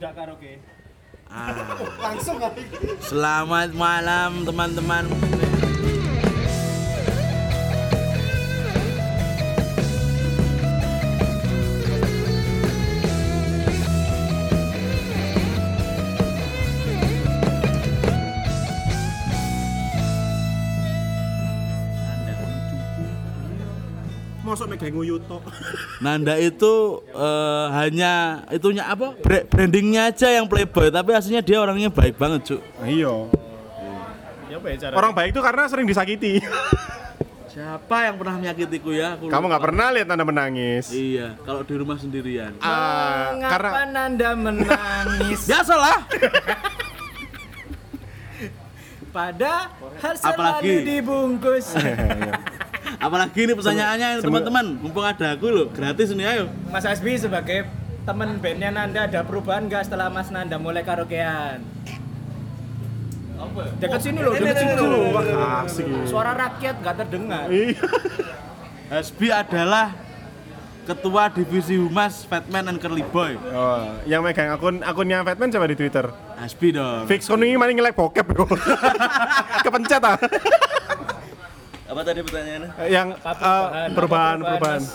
Enggak karaoke. Ah. Langsung. Selamat malam teman-teman. Nguyut tok. Nanda itu eh, hanya itunya apa? Bra- brandingnya aja yang playboy, tapi aslinya dia orangnya baik banget, Cuk. Iya. Ya ya? Orang baik itu karena sering disakiti. Siapa yang pernah menyakitiku ya? Aku Kamu nggak pernah lihat Anda menangis. Iya, kalau di rumah sendirian. Ah, karena Nanda menangis Biasalah. pada hal Apalagi? selalu dibungkus. Apalagi ini pertanyaannya teman-teman, mumpung ada aku loh, gratis ini ayo. Mas Asbi sebagai teman bandnya Nanda ada perubahan nggak setelah Mas Nanda mulai karaokean? Dekat sini loh, dekat sini loh. Wah, asik. Suara rakyat nggak terdengar. Iya. Hasbi adalah ketua divisi humas Fatman and Curly Boy. Oh, yang megang akun akunnya Fatman coba di Twitter. Hasbi dong. Fix kono ini maling nge-like bokep. bro. Kepencet ah. Apa tadi pertanyaannya? Yang Apa eh, perubahan perubahan. Mas,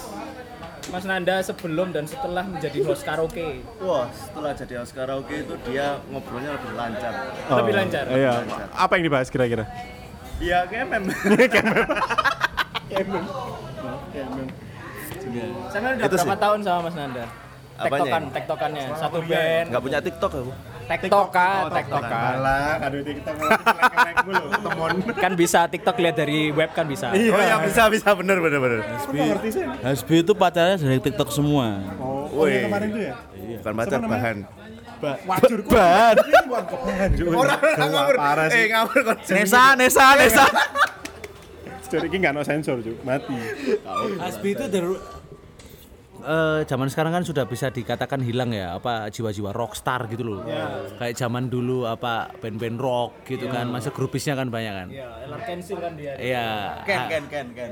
Mas Nanda sebelum dan setelah menjadi host karaoke Wah, setelah jadi host karaoke itu dia ngobrolnya lebih lancar. Lebih lancar. Iya. Apa yang dibahas kira-kira? Iya, kayak mem. Sama udah Itu berapa sih. tahun sama Mas Nanda? Tektokan, ini? tektokannya. Satu band. Enggak punya TikTok aku. Tektokan, tektokan. Alah, kado TikTok nge-like mulu, temon. Kan bisa TikTok lihat dari web kan bisa. Oh iya, bisa bisa bener bener bener. Hasbi. ngerti sih? Hasbi itu pacarnya dari TikTok semua. Oh, oh Wih. kemarin itu ya? Bukan pacar bahan. Wajur Ban. Orang ngawur. Eh, ngawur kok. Nesa, Nesa, Nesa. Jadi ini nggak no sensor, Cuk. Mati. Hasbi itu dari eh, zaman sekarang kan sudah bisa dikatakan hilang ya apa jiwa-jiwa rockstar gitu loh. Kayak zaman dulu apa band-band rock gitu kan, masa grupisnya kan banyak kan. Iya, Kensil kan dia. Iya. Ken ken ken ken.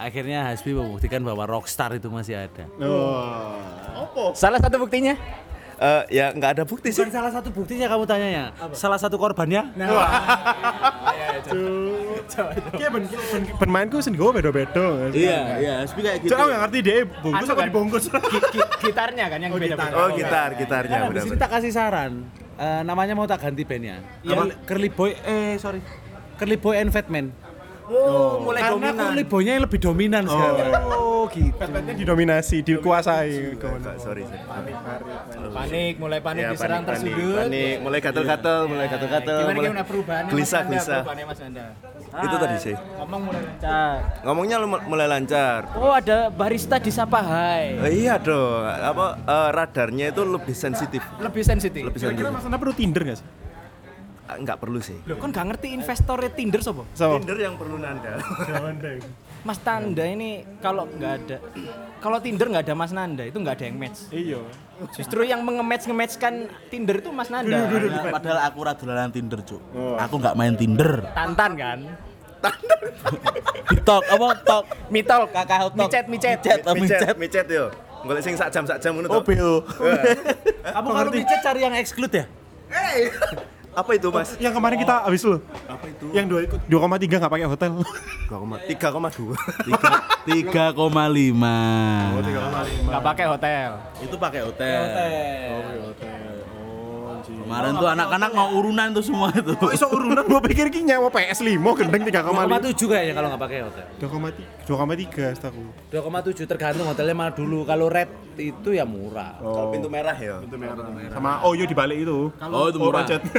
Akhirnya Hasbi membuktikan bahwa rockstar itu masih ada. Oh. Salah satu buktinya? Eh, ya nggak ada bukti sih. Bukan salah satu buktinya kamu tanyanya. Salah satu korbannya? Kayak ben, ben, ben mainku sendiri gue beda-beda. Iya, iya, Hasbi kayak gitu. Cuk, aku nggak ngerti deh, bungkus Anu apa kan? dibungkus? Gi- gi- gitarnya kan yang beda-beda. Oh, gitar, gitarnya Kan ini tak kasih saran. Eh, namanya mau tak ganti bandnya. Curly, Curly Boy, eh sorry. Curly Boy and Fatman. Oh, mulai Karena dominan. Curly Boy-nya yang lebih dominan sekarang. Oh, gitu. Fatmannya didominasi, dikuasai. Enggak, sorry, sorry. Panik, mulai panik Ya, diserang panik, panik, tersudut. panik, mulai gatel-gatel, mulai gatel-gatel. Gimana mulai gimana perubahannya Gelisah, gelisah. Perubahannya Mas Nanda. Itu tadi sih. Ngomong mulai lancar. Ngomongnya lu- mulai lancar. Oh, ada barista di Sapa Hai. Eh, iya dong. Apa eh, radarnya itu lebih sensitif. Lebih sensitif. Lebih Kira-kira sensitif. Mas Anda perlu Tinder nggak sih? Nggak perlu sih. Loh, kan gak ngerti investor Tinder sobo? So, Tinder yang perlu nanda. Mas Nanda ini kalau nggak ada kalau Tinder nggak ada Mas Nanda itu nggak ada yang match. iya. Justru yang nge-match nge-matchkan Tinder itu Mas Nanda. Nah, padahal aku radulanan Tinder, Cuk. Aku nggak main Tinder. Tantan kan? TikTok apa tok? Mitol, Kakak hotdog. micet, micet. Micet, oh, micet, micet. yo. Golek sing sak jam sak jam ngono Oh, to. BO. Kamu kalau micet cari yang exclude ya? Apa itu, Mas? Yang kemarin kita habis loh. Apa itu? Yang 2,3 nggak pakai hotel. 3,2. 3,5. Nggak pakai hotel. Itu pakai hotel. Kemarin tuh anak-anak mau urunan tuh semua itu. Kok iso urunan gue pikir ki nyewa PS5 gendeng 3,5. 2,7 kayaknya kalau nggak pakai hotel. 2,3 setahu. 2,7 tergantung hotelnya mana dulu. Kalau red itu ya murah. Kalau pintu merah ya. Sama Oyo di balik itu. Oh, itu murah. budget.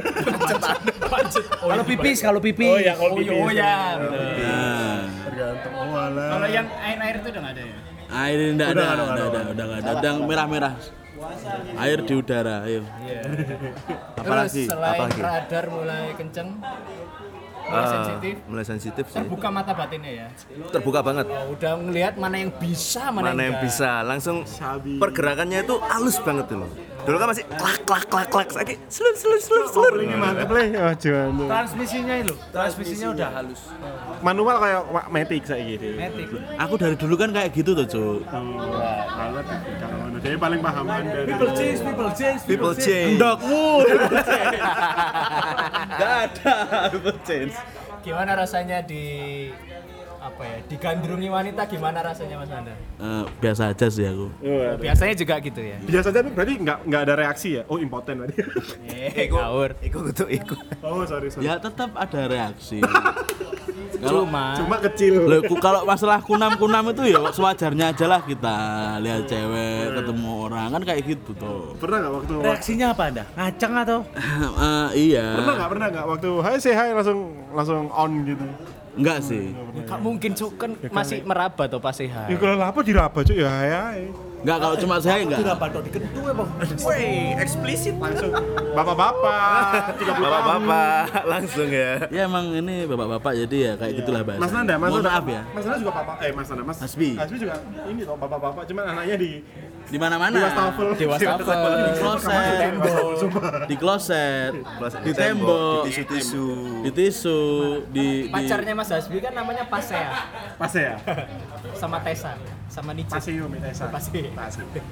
Kalau pipis, kalau pipis. Oh ya, kalau Oh, iya, oh ya. Tergantung. Oh alah. Kalau yang air-air itu udah nggak ada ya? air ini enggak ada, udah, udah, udah, udah, udah, udah, merah-merah. Air di udara, ayo. Apalagi? Terus selain Apalagi? radar mulai kenceng, mulai Ah, sensitif, mulai sensitif sih. terbuka mata batinnya ya. Terbuka banget. Oh, udah ngelihat mana yang bisa, mana, Mana yang enggak. bisa langsung pergerakannya itu halus banget tuh loh. Dulu kan masih klak klak klak klak, lagi selur selur selur selur. Ini mantep le. Oh jangan. Transmisinya itu, transmisinya udah halus. Manual kayak Matic saya gitu. Matic. Aku dari dulu kan kayak gitu tuh, Cuk. Banget. Jadi paling pahaman dari People change, people change, People change. Ndokmu. Gak ada people change. Gimana rasanya di apa ya digandrungi wanita gimana rasanya Mas Nanda? Eh, biasa aja sih aku. Biasanya juga gitu ya. Biasanya tuh berarti nggak nggak ada reaksi ya? Oh impoten berarti. Eh, ngawur. Iku kudu iku. oh sorry sorry. Ya tetap ada reaksi. Kalau Cuma Cuma kecil. Loh, kalau masalah kunam-kunam itu ya sewajarnya aja lah kita lihat cewek ketemu orang kan kayak gitu tuh. Pernah nggak waktu Reaksinya apa anda? Ngaceng atau? Eh, iya. Pernah nggak pernah nggak waktu hai say hi langsung langsung on gitu. Enggak sih. ya, Kak, mungkin cuk kan masih meraba atau pas Ya sehat. kalau lapor diraba cuy ya hai hai. Enggak kalau cuma saya enggak. Tidak dikentu ya bang. Woi, eksplisit Langsung bapak-bapak 30 tahun. Bapak-bapak langsung ya. Ya emang ini bapak-bapak jadi ya kayak gitulah bahasa. Mas Nanda, Mas Mohon Nanda. maaf ya. Mas Nanda juga papa, eh Mas Nanda, Mas Hasbi. Hasbi juga ini toh bapak-bapak, cuman anaknya di Di mana-mana. di wastafel. Di wastafel, Di kloset. Di kloset. Di tembok. di tisu-tisu. Di tisu. Di Pacarnya Mas Hasbi kan namanya Pasea Pas ya? sama Tessa sama Nici. Pasio Mitesa. Pasti.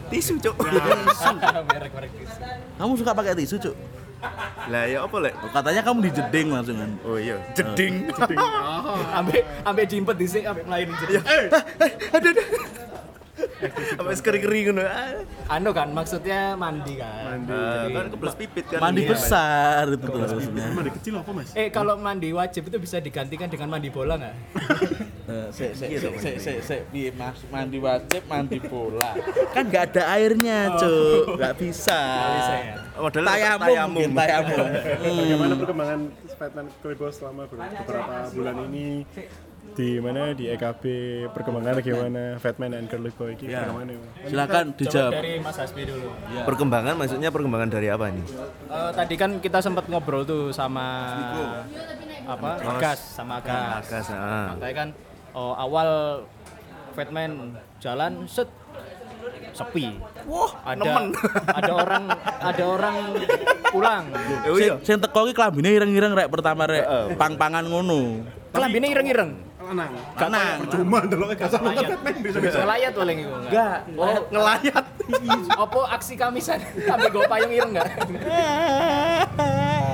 Tisu, Cuk. Merek-merek tisu. Kamu suka pakai tisu, Cuk? Lah ya apa lek? Katanya kamu dijeding langsung kan. Oh iya, jeding. Ambek ambek diimpet dhisik ambek melayu jadi. Sampai sekering-kering ngono. Ah, Anu kan maksudnya mandi kan. kan kebelas pipit kan. Mandi Iya. besar itu tuh dari kecil apa Mas? Eh kalau mandi wajib itu bisa digantikan dengan mandi bola nggak? Eh, se se se se se se piye, Mas? mandi wajib mandi bola kan nggak ada airnya cuk nggak bisa ya? Model tayamum tayamum Bagaimana Hmm. perkembangan Fatman Klibo selama ber- beberapa bulan ini di mana di EKB perkembangannya gimana Fatman dan Curly Boy ini Ya. perkembangannya silakan Coba dijawab dari Mas Hasbi dulu. Perkembangan maksudnya perkembangan dari apa nih? Eh, tadi kan kita sempat ngobrol tuh sama apa? Agas sama Agas. Agas, ah. Katanya kan oh, awal Fatman jalan set sepi. Wah, Ada ada orang ada orang pulang. Oh iya. sing teko ki klambine ireng-ireng rek pertama rek pang-pangan ngono Kelambine ireng-ireng. Lanang. kanang Cuma dulu gak sama bisa. Ngelayat paling itu. enggak Oh, ngelayat. Apa aksi kamisan? Sampai gue payung ireng enggak?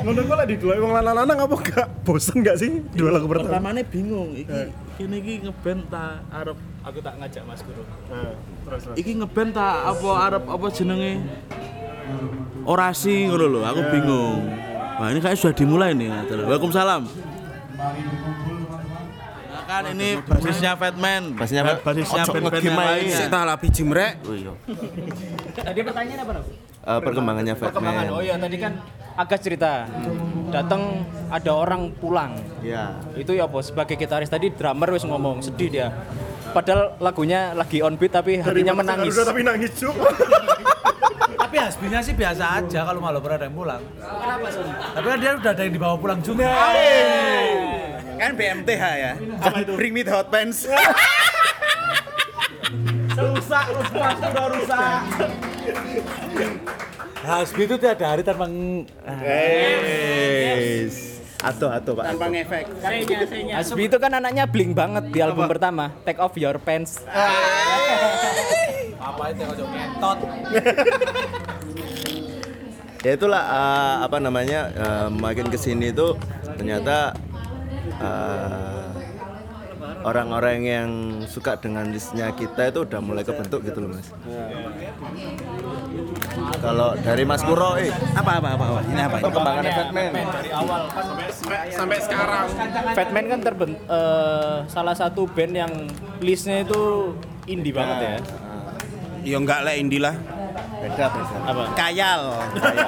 Ngono kok lah di dua wong lanang-lanang apa gak bosen gak sih dua lagu pertama? pertamane bingung iki kene iki ngeband ta arep Aku tak ngajak Mas Guru. Nah, terus terus. iki ngeband ta apa arep apa jenenge orasi ngono lho aku bingung Wah ini kayak sudah dimulai nih Waalaikumsalam Nah, kan ini basisnya Fatman Basisnya Fat- basisnya band-band yang lain ya. Tak lah biji mrek. Oh iya. Tadi pertanyaannya apa? Eh, perkembangannya Perkembangan. Fatman. Oh iya, tadi kan agak cerita. Datang ada orang pulang. Iya. Itu ya bos, sebagai gitaris tadi drummer wis ngomong sedih dia. Padahal lagunya lagi on beat tapi hatinya menangis. Tapi nangis cuk. Tapi Hasbinya sih biasa aja kalau malah pernah ada yang pulang. Kenapa sih? Tapi kan dia udah ada yang dibawa pulang juga. Kan BMTH ya. Bring me the hot pants. Rusak, rusak, sudah rusak Hasbi itu tiada hari tanpa ng- Atau atau Pak. Tanpa ngefek. Hasbi itu kan anaknya bling banget di album pertama, Take Off Your Pants. Apa itu yang ojo ngentot. ya itulah eh, apa namanya eh, makin ke sini itu ternyata eh, orang-orang yang suka dengan listnya kita itu udah mulai kebentuk gitu loh mas kalau dari Mas Kuro eh Apa apa apa? apa? Ini apa? ini? perkembangan Fatman dari awal kan Sampai sekarang. Fatman kan terben eh, salah satu band yang listnya itu indie banget ya. Ya enggak lah Indi lah. beda beda Apa? Kayal.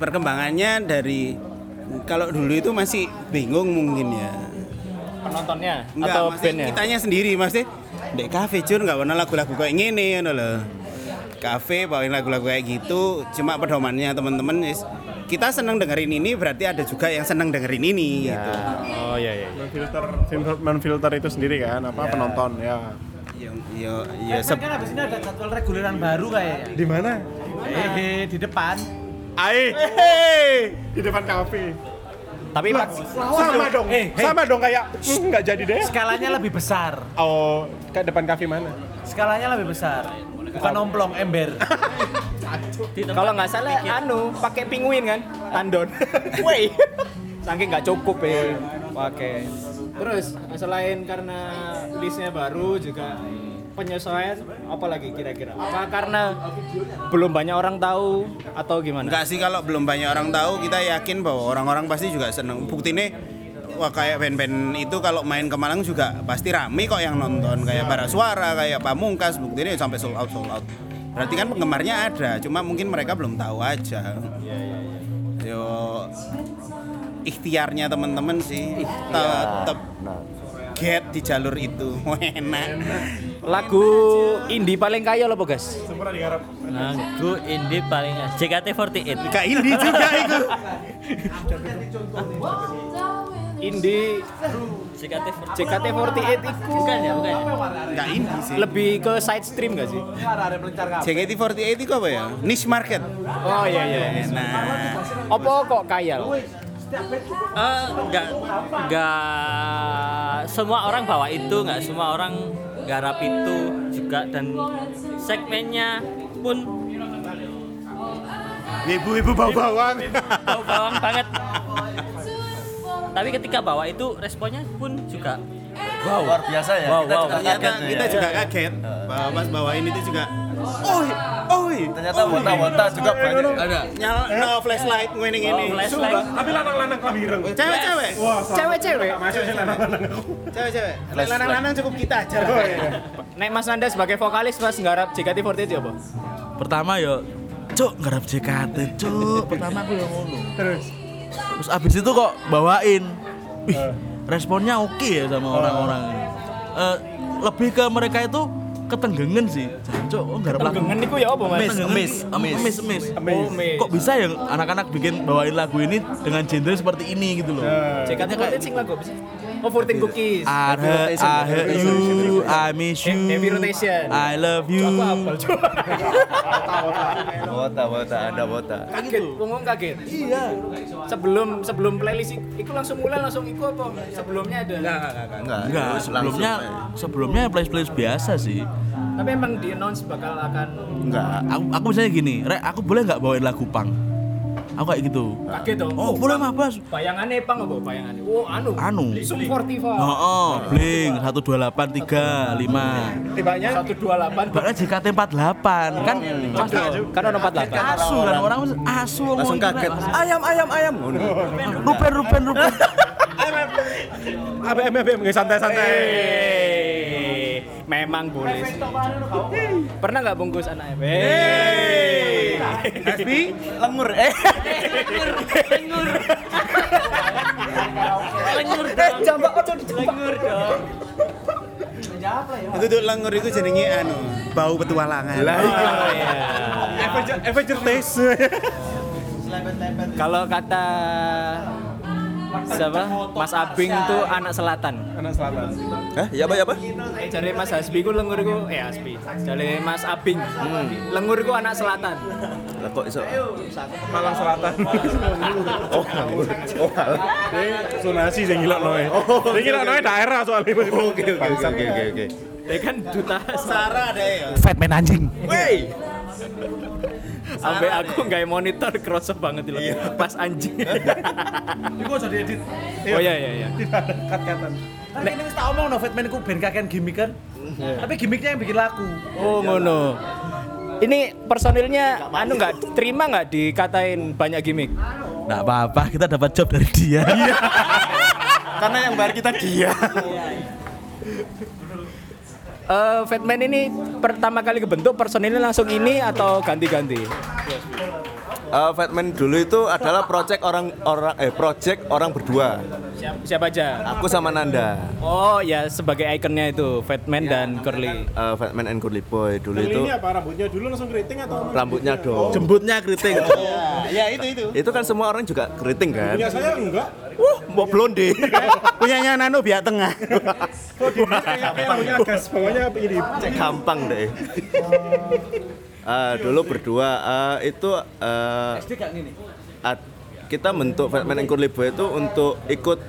Perkembangannya dari kalau dulu itu masih bingung mungkin ya. Penontonnya Enggak, atau bandnya? kitanya sendiri maksudnya Dek kafe jur nggak pernah lagu-lagu kayak gini ngono loh. Kafe bawain lagu-lagu kayak gitu, cuma pedomannya teman-teman is kita senang dengerin ini berarti ada juga yang senang dengerin ini gitu. Oh iya iya. Filter filter itu sendiri kan apa penonton ya. Ya, ya, ya Kan kan habis ini ada jadwal reguleran baru kayaknya. Di mana? Eh, di depan. Ae. Di depan kafe. Tapi Lah, Pak, sama dong. Sama dong kayak "Hmm, nggak jadi deh. Skalanya lebih besar. Oh, kayak depan kafe mana? Skalanya lebih besar. Bukan omplong, ember. kalau nggak salah anu pakai penguin kan, tandon. Woi. Saking nggak cukup ya. Pakai. Terus selain karena listnya baru juga penyesuaian apa lagi kira-kira? Apa karena belum banyak orang tahu atau gimana? Enggak sih kalau belum banyak orang tahu kita yakin bahwa orang-orang pasti juga seneng. Bukti ini wah kayak band-band itu kalau main ke Malang juga pasti rame kok yang nonton kayak para suara kayak Pamungkas bukti ini sampai sold out sold out. Berarti kan penggemarnya ada, cuma mungkin mereka belum tahu aja. Yo ikhtiarnya teman-teman sih tetap get di jalur itu. Enak. Lagu indie paling kaya lo, guys? Lagu indie paling JKT48. Kak Indi juga itu. Indie JKT48. JKT48 itu Bukan ya, bukan ya. Kak Indi sih lebih ke side stream gak sih? JKT48 itu apa ya niche market Oh iya iya. nah Apa kok kaya lo? Eh, enggak enggak semua orang bawa itu, enggak semua orang garap itu juga dan segmennya pun ibu-ibu bau bawang bau bawang banget. Tapi ketika bawa itu responnya pun juga Wow, luar biasa ya. Wow, kita wow. juga ternyata kaget tuh kita ya. juga kaget bahwa pas bawain itu juga oi oi Ternyata wota-wota juga banyak. Ada. nyala no flashlight ngene Oh, flashlight. Tapi lanang-lanang kami ireng. cewek-cewek. Cewek-cewek. Masuk sih lanang-lanang cewek-cewek lanang-lanang cukup kita aja Oh iya. Nek Mas Nanda sebagai vokalis pas nggarap JKT48 itu apa? Pertama yo Cuk, ngarep JKT, cuk. Pertama aku yang ngono. Terus. Terus abis itu kok bawain. Wih, responnya oke ya sama orang-orang. Eh, lebih ke mereka itu ketenggengen sih. Cuk, oh ngarep lagu. Tenggengen niku ya apa, Mas? Emis, emis, emis, emis. Oh, Miss. Kok bisa ya anak-anak bikin bawain lagu ini dengan genre seperti ini gitu loh. JKT48 sing lagu apa sih? Oh, 14 Cookies. I hate, I hate you, I miss you, Heavy rotation. I love you. Aku hafal, Cuk. Wota, wota, ada wota. Kaget, ngomong kaget. Iya. Sebelum sebelum playlist itu langsung mulai langsung ikut apa? Sebelumnya ada. Enggak, enggak, Enggak, Enggak, sebelumnya sebelumnya playlist playlist biasa sih. Tapi emang di announce bakal akan Enggak, aku, aku misalnya gini, Rek, aku boleh nggak bawain lagu pang? Aku kayak gitu. kaget dong. Oh, boleh mah, Bas. Bayangannya apa bayangannya? Oh, anu. Anu. Sum 45. Oh, oh, Blink 128 5. Tibanya 128 Bahkan JKT48 kan pas kan ono 48. asu kan orang asu Langsung ngomong kaget. Ayam, ayam, ayam. Rupen rupen rupen. ABM ABM nggak santai-santai. Hey, memang boleh sih. Pernah nggak bungkus anak Hey. Tapi Lengur, eh. Lengur. lengur dong. Jambak ojo Lengur dong. itu tuh lengur itu jenenge anu bau petualangan Avenger Avenger Taste. Kalau kata siapa? Mas Abing itu anak selatan. Anak selatan. Hah? Ya apa, ya apa? Eh, Dari Mas Hasbi ku lengur ku eh Hasbi. Dari Mas Abing. Lengur ku anak selatan. Lah kok iso? Malang Selatan. Oh, nganggur. Oh, alah. Sonasi sing ngilok noe. Oh, sing ngilok noe daerah soalnya. Oke, oke, oke, oke, oke, oke. Dia kan duta Sarah ada ya Fatman anjing. Wey. Sampai aku nggak monitor kerasa banget loh. Pas anjing. Iku aja diedit. oh iya iya iya. Kat-katan. Kan ini wis tak omong no Fatman ku ben kakean gimmick kan. Tapi gimmicknya yang bikin laku. Oh ngono. Ini personilnya anu nggak terima nggak dikatain banyak gimmick? Nggak apa-apa, kita dapat job dari dia. Karena yang bayar kita dia. Eh Fatman ini pertama kali kebentuk personilnya langsung ini atau ganti-ganti? Eh, Fatman dulu itu adalah project orang orang eh project orang berdua. Siapa, siapa aja? Aku sama Nanda. Oh ya sebagai ikonnya itu Fatman dan Curly. Eh, Fatman and Curly Boy dulu itu ini apa rambutnya dulu langsung keriting atau? rambutnya dong. Jembutnya keriting. ya itu itu Itu kan semua orang juga keriting kan? Punya saya enggak. Wah, mau blonde. punyanya Nano biak tengah Kok di kayak kayak rambutnya agas, bawahnya ini. Cek gampang deh. Eh, dulu berdua eh, itu eh, ad- kita bentuk Fatman Boy itu untuk ikut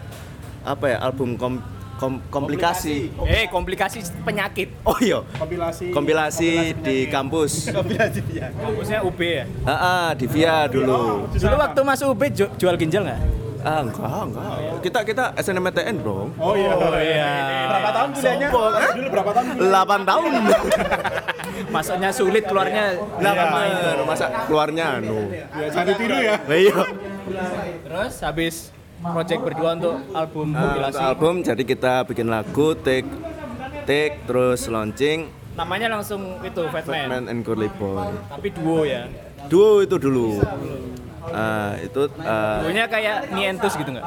apa ya album kom, kom- komplikasi. Eh, komplikasi penyakit. Oh iya, Kompilasi. kompilasi di kampus. Kampusnya UB ya. Ah, ah, di Via dulu. Dulu waktu masuk UB ju- jual ginjal nggak? Ah, enggak, enggak. Kita kita SNMPTN, Bro. Oh iya. iya. Berapa tahun kuliahnya? Dulu berapa tahun? 8 tahun. Masuknya sulit keluarnya 8 tahun. Bener, masa keluarnya anu. Ya, jangan ditiru ya. Iya. Terus habis project berdua untuk album Nah, kompilasi. untuk album jadi kita bikin lagu, take take terus launching Namanya langsung itu Fatman. Man and Curly Boy. Tapi duo ya. Duo itu dulu. Ah, itu Duonya kayak Nientus gitu nggak?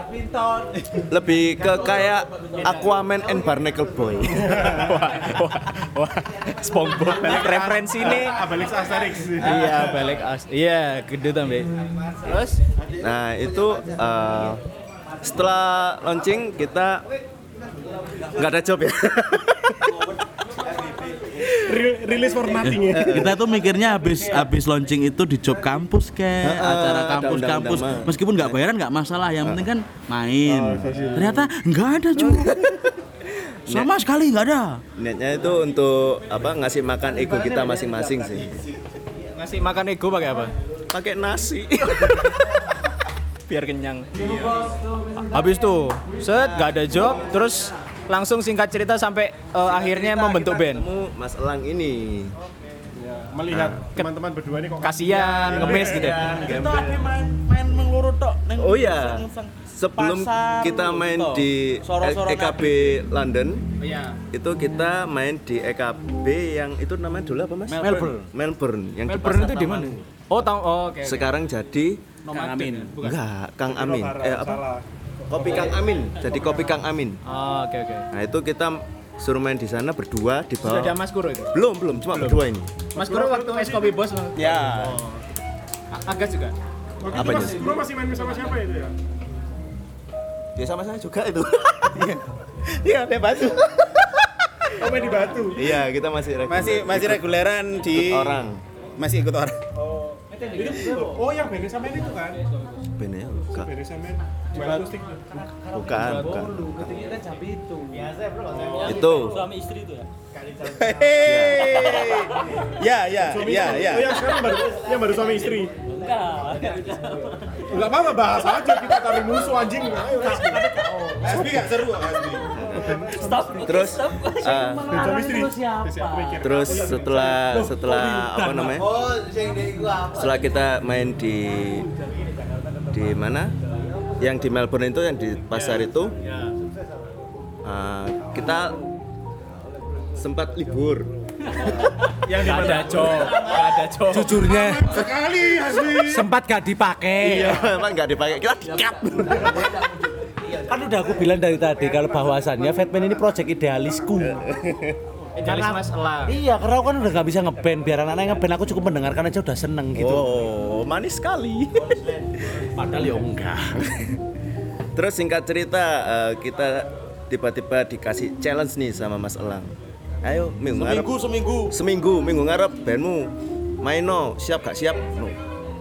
lebih ke kayak Aquaman and Barnacle Boy. wah, wah, wah, SpongeBob balik referensi ini. Abalik Asterix. iya, balik as. Iya, gede tambe. Terus Nah, itu ah, setelah launching kita nggak ada job ya. Release for nothing ya. kita tuh mikirnya habis habis launching itu di job kampus kayak acara kampus-kampus meskipun nggak bayaran nggak masalah yang penting kan main ternyata nggak ada cuy sama sekali nggak ada Niatnya itu untuk apa ngasih makan ego kita masing-masing sih. ngasih makan ego pakai apa? Pakai nasi. Biar kenyang. Habis tuh, set nggak ada job, terus langsung singkat cerita sampai eh, akhirnya membentuk band. Ketemu Mas Elang ini. Ya, Melihat teman-teman berdua ini kok Kasian, ngemis gitu. kita main main mengelurut tok neng Oh iya. Sebelum Pasar, kita main toh. di Soro-soro EKB London, Iya. itu kita main di EKB yang itu namanya dulu apa Mas? Melbourne. Melbourne yang di Melbourne itu di mana? Oh, tahu. Oh, oke. oke. Sekarang jadi Kang Amin. Enggak Kang Amin. Eh apa? salah. Kopi Kang Amin. Jadi kopi Kang Amin. Oh, oke oke. Nah, itu kita suruh main di sana berdua di Sudah ada bawah. Mas Kuro itu. Belum, belum, cuma berdua ini. Mas Kuro waktu es kopi bos. Ya. A- Agas juga. Waktu itu Apanya mas, masih main sama siapa itu ya? Ya sama saya juga itu. Iya, dia batu. Oh main di Batu. Iya, kita masih reguler. Masih masih reguleran di ikut orang. Masih ikut orang. Oh. Itu, oh yang band sama itu kan? Band ya, enggak. Band sama Jual akustik. Bukan, bukan. Itu. Suami istri itu ya. Ya ya ya ya. Oh yang sekarang baru, yang baru suami istri. Enggak. Enggak apa-apa bahas aja kita tarik musuh anjing. Ayo. Hasbi gak seru Hasbi. Stop. Terus mikir? terus setelah setelah apa namanya? Setelah kita main di di mana? Yang di Melbourne itu yang di pasar itu. ah, kita sempat libur. Yang di ada nggak ada job. Jujurnya Sekali sempat gak dipakai. Iya, emang nggak dipakai. Kita dikat. Kan udah aku bilang dari tadi kalau bahwasannya Fatman ini project idealisku. Idealis Mas Elang. Iya, karena aku kan udah gak bisa ngeband biar anak-anak ngeband aku cukup mendengarkan aja udah seneng gitu. Oh, manis sekali. Padahal ya enggak. Terus singkat cerita eh, kita tiba-tiba dikasih challenge nih sama Mas Elang. Ayo minggu ngarep. seminggu seminggu Seminggu minggu ngarep bandmu main no siap gak siap? No.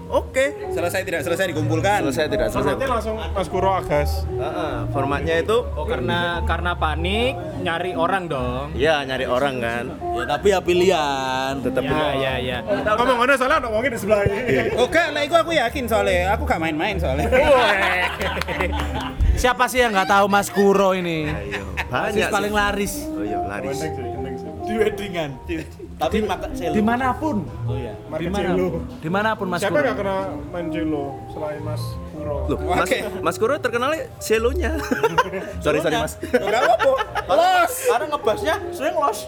Oke. Selesai tidak selesai dikumpulkan. Selesai tidak selesai. Formatnya langsung Mas Kuro Agas. Heeh, formatnya itu Oh, karena karena panik nyari orang dong. ya nyari orang kan. ya tapi ya pilihan Tetap Ya ya ya. Ngomong mana salah ngomongin di sebelah ini. Oke, lah itu aku yakin soalnya. Aku gak main-main soalnya. Siapa sih yang nggak tahu Mas Kuro ini? Ayo, banyak paling laris Oh iya, laris. Di weddingan tapi makan selo Di mana pun. oh iya Market Di mana? Cello. Di mana pun Mas Siapa Kuro. nggak kena main selain Mas Kuro? Loh, Mas, Oke. Mas Kuro terkenalnya selonya. sorry, sorry Mas. Enggak apa-apa. Los. karena ngebasnya sering los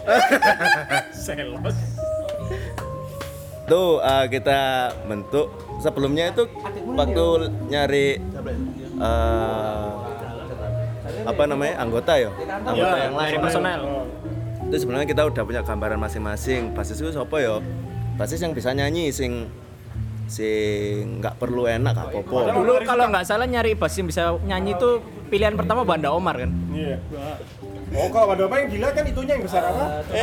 Selos. Tuh eh, kita bentuk sebelumnya itu waktu nyari eh, apa namanya anggota ya anggota yang lain personel. Itu sebenarnya kita udah punya gambaran masing-masing basis itu siapa ya basis yang bisa nyanyi sing sing nggak perlu enak gak apa-apa Dulu kalau nggak salah nyari bass yang bisa nyanyi tuh pilihan pertama Banda Omar kan. Iya. Oh kalau ada apa yang gila kan itunya yang besar apa? Eh,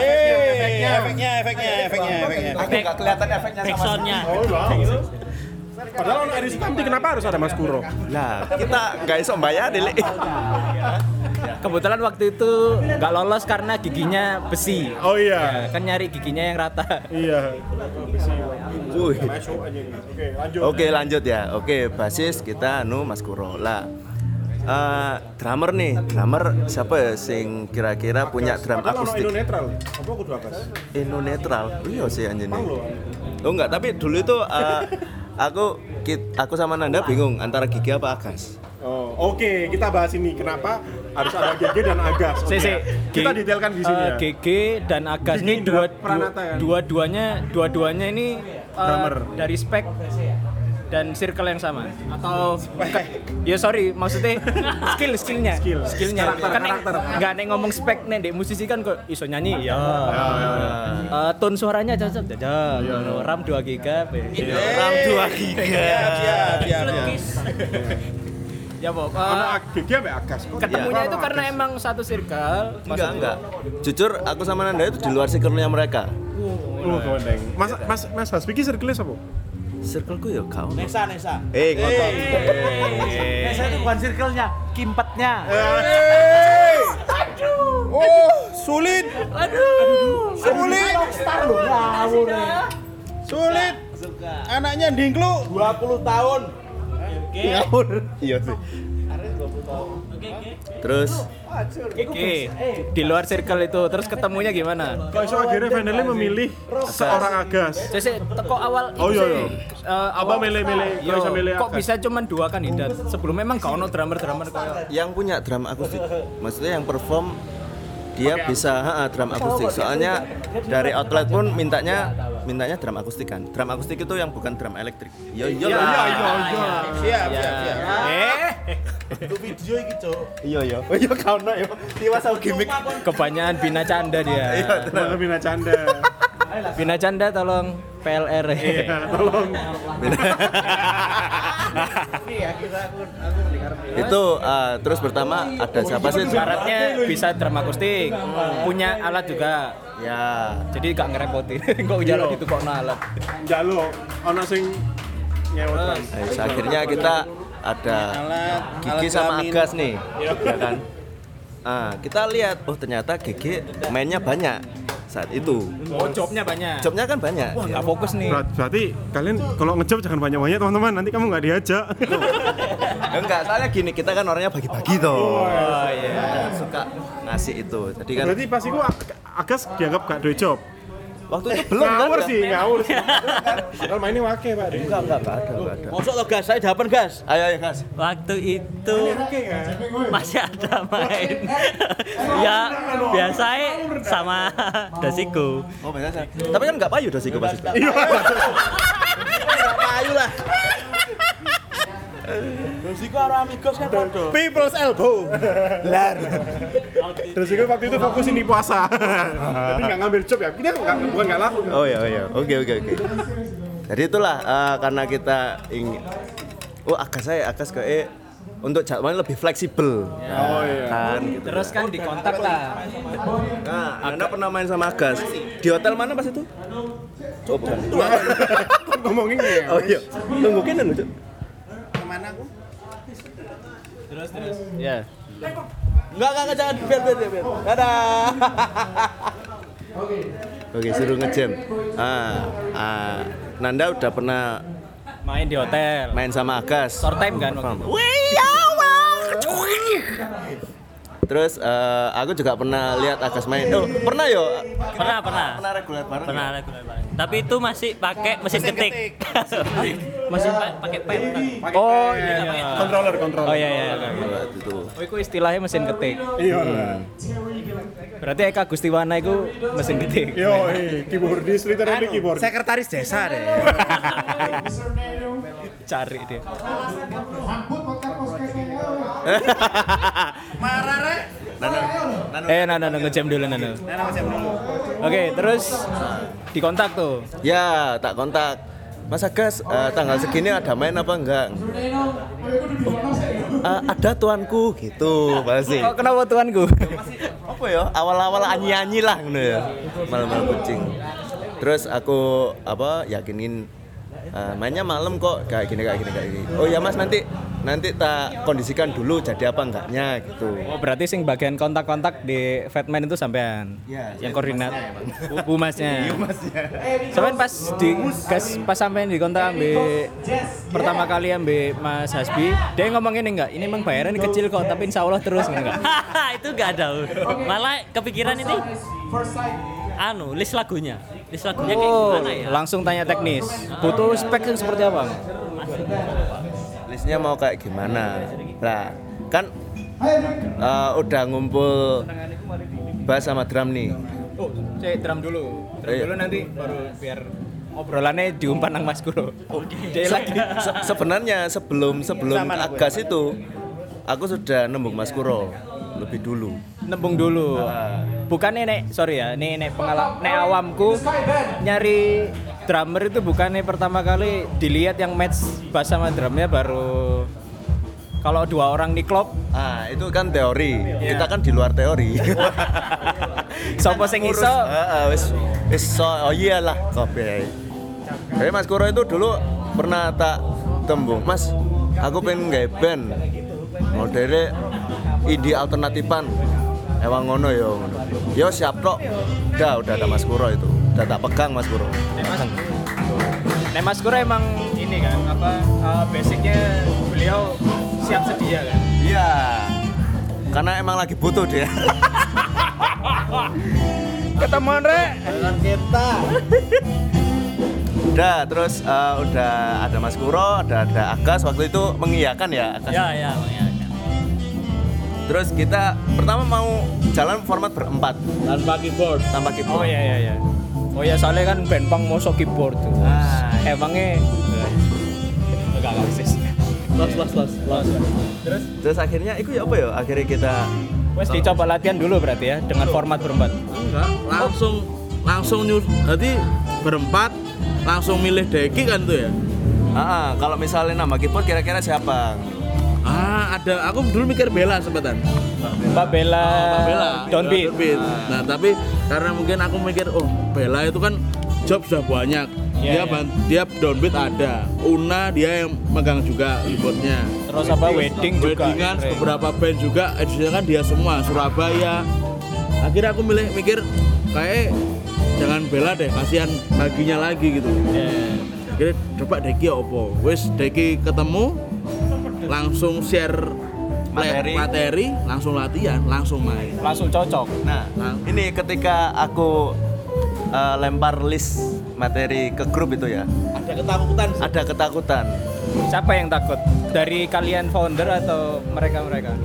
efeknya, efeknya, efeknya, efeknya. aku nggak kelihatan efeknya Backsoundnya. Oh wow. Padahal ono Eri Sukamti kenapa harus ada Mas Kuro? Lah, kita nggak iso bayar deh. Kebetulan waktu itu nggak lolos karena giginya besi. Oh iya. Ya, kan nyari giginya yang rata. Iya. Oke, lanjut. Oke lanjut ya. Oke basis kita anu Mas Kuro lah. eh, drummer nih, drummer siapa ya sing kira-kira punya drum akustik? Indo netral. Apa kudu akas? Indo netral. Iya sih anjir. Oh enggak, tapi dulu itu eh, aku aku sama Nanda bingung antara gigi apa agas. Oh, oke, kita bahas ini kenapa harus ada GG dan Agas. Oke. Si, si. Kita detailkan di sini eh, ya. GG dan Agas Gigi ini dua, kan? dua duanya dua duanya ini eh, Drummer. dari spek dan circle yang sama atau ya sorry maksudnya skill skillnya Skill. skillnya Karakter, kan karakter. nggak nek ngomong spek nih dek musisi kan kok iso nyanyi ya Eh, tone suaranya cocok cocok ram 2 giga be. Ram 2 giga. Siap, siap, siap. ya pok eh, GG apa Agas? Kok ketemunya itu karena Agas? emang satu circle Enggak, enggak. Jujur aku sama Nanda itu di luar circle-nya mereka. Oh, gandeng. Mas Mas Mas Hasbiki circle apa? Circleku ya kau. Nesa, Nesa. Eh, ngotot. Nesa itu bukan circle-nya, kimpetnya. Oh, sulit. Aduh. Sulit. Sulit. Anaknya dingklu 20 tahun. Ngawur. Iya sih. Terus Oke, di luar circle itu terus ketemunya gimana? Kok iso akhirnya finally memilih seorang Agas? Jadi teko awal Oh, itu iya, iya. Apa milih-milih, kok bisa milih kok bisa cuman dua kandidat? Sebelum memang gak ono drummer-drummer kayak yang punya drum akustik, maksudnya yang perform dia bisa ha, drum akustik. Soalnya dari outlet pun mintanya mintanya drum akustik kan. Drum akustik itu yang bukan drum elektrik. Yo yo lah. Siap, siap, siap. eh Itu video iki, Cuk. Iya yo. Oh iya kau no yo. Tiwas aku gimmick. kebanyakan Bina Canda dia. Mana Bina Canda? Bina Canda tolong PLR. Iya, tolong. itu eh, terus pertama ada siapa sih? Syaratnya bisa drum akustik, punya alat juga. Ya. Jadi gak ngerepotin. Kok jalan itu kok alat. Jalo, ono sing nyewot Bang. Eh, akhirnya kita ada Gigi alat sama kelamin. Agas nih, ya kan? Ah, kita lihat, oh ternyata Gigi mainnya banyak saat itu. Oh, jobnya banyak. Jobnya kan banyak. Wah, gak fokus nih. Berat- Berarti kalian kalau ngejob jangan banyak-banyak teman-teman, nanti kamu nggak diajak. Enggak, soalnya gini, kita kan orangnya bagi-bagi tuh. Oh iya. Suka ngasih itu. Jadi kan Berarti pas itu Ag- Agas dianggap gak duwe job. Waktu itu belum kan? ngawur Enggak, sih, ngawur sih. Padahal mainnya wake, Pak. enggak, enggak, enggak ada, enggak ada. Masuk lo gas, saya dapat gas. Ayo, ayo, Gas. Waktu itu masih ada main. ya biasanya sama dasiku. Oh, biasa. Tapi kan enggak payu dosiku pas itu. Ayo lah. Terus iku karo amigos kan podo. People's elbow. Terus itu waktu itu fokus ini puasa. Jadi nggak ngambil job ya. Kita nggak bukan nggak laku. Oh iya, oh iya. Oke, oke, oke. Jadi itulah eh, karena kita ingin Oh, Agas saya, Agas kayak untuk jadwalnya lebih fleksibel. Oh iya. Kan gitu. Terus kan dikontak lah. Nah, Anda pernah main sama Agas di hotel mana pas itu? Oh, bukan. Ngomongin ya. Oh iya. Tunggu kene lho? Ya. Enggak, enggak, enggak, jangan biar biar biar. Dadah. Oke, suruh ngejam. Ah, ah, Nanda udah pernah Main di hotel. main sama Agas. Short time kan waktu itu. Terus eh, aku juga pernah lihat Agas main. Oh, pernah yo? Pernah, pernah. Pernah reguler bareng. Pernah ya? reguler banget. Tapi itu masih pakai mesin ketik. masih pa- pakai pen. Oh iya. iya. Controller, controller. Oh iya iya. Iya, itu. Oh itu istilahnya mesin ketik. Iya. Berarti Eka Gustiwana itu mesin ketik. Yo, eh, keyboardis, literally keyboard. Sekretaris desa deh. Cari dia. Nanda. Eh Nana Nana ngejam dulu Nana. Oke terus dikontak tuh. Ya, tak kontak. Mas Agas, eh, tanggal segini ada main apa enggak? Oh, eh, ada tuanku gitu, pasti. Kok kenapa tuanku? apa ya awal-awal anyi-anyi lah gitu ya malam-malam kucing terus aku apa yakinin "Eh, mainnya malam kok kayak gini kayak gini kayak gini. Oh ya mas nanti nanti tak kondisikan dulu jadi apa enggaknya gitu. Oh berarti sing bagian kontak-kontak di Fatman itu sampean? Iya, yang saya koordinat. Bu- humasnya. Sampean pas di gas pas sampean di kontak ambil pertama kali ambil Mas Hasbi, dia ngomong ini enggak, ini emang bayaran kecil kok, tapi insya Allah terus enggak. itu gak ada. Malah kepikiran ini. anu list lagunya list lagunya kayak Oh, gimana ya langsung tanya teknis. Butuh spek yang seperti apa? listnya mau kayak gimana nah kan eh, udah ngumpul bass sama drum nih Oh, saya drum dulu. Drum Iya. dulu nanti baru biar obrolannya diumpan nang Mas Kuro. Dia lagi Se- sebenarnya sebelum sebelum agas itu aku sudah nembung Mas Kuro lebih dulu nembung dulu. Bukannya nek, sorry ya, nek nek pengalaman nek awamku nyari drummer itu bukannya pertama kali dilihat yang match bass sama drumnya baru kalau dua orang di klub ah itu kan teori kita kan di luar teori Sopo sing iso? Heeh, wis wis so, oh iyalah kabeh. Jadi Mas Kuro itu dulu pernah tak tembung, Mas, aku pengen nggak band. Modelnya indie alternatifan. Emang ngono ya ngono. Yo siap tok. Udah, udah ada Mas Kuro itu. Udah tak pegang Mas Kuro. Nek Mas, Kuro emang ini kan apa uh, basicnya beliau siap sedia kan. Iya. Karena emang lagi butuh dia. Ketemuan rek. udah, terus eh, udah ada Mas Kuro, ada ada Agas waktu itu mengiyakan ya Agas. ya ya ya Terus kita pertama mau jalan format berempat tanpa keyboard tanpa keyboard. Oh iya iya iya. Oh ya soalnya kan band pang mosok keyboard tuh. Ah, Emangnya enggak enggak sih. los los los los Terus Terus akhirnya itu ya apa ya? Akhirnya kita wes dicoba latihan dulu berarti ya dengan format berempat. enggak langsung langsung nyus jadi berempat langsung milih deki kan tuh ya ah, ah, kalau misalnya nama keyboard kira-kira siapa? Ada aku dulu mikir Bella sebentar Mbak Bella, Mbak Bella Beat. Beat. nah tapi karena mungkin aku mikir oh Bella itu kan job sudah banyak Iya, dia iya. ban- dia downbeat ada Una dia yang megang juga keyboardnya Terus apa wedding juga. Weddingan beberapa band juga edisinya kan dia semua Surabaya akhirnya aku milih mikir kayak jangan bela deh kasihan baginya lagi gitu Iya. akhirnya coba Deki opo wes Deki ketemu langsung share Materi. materi. langsung latihan langsung main Langsung cocok. Nah, Nah. ini ketika aku eh, lempar list materi ke grup itu ya, ada ketakutan sih. ada ketakutan. Siapa yang takut? Dari kalian founder atau mereka-mereka?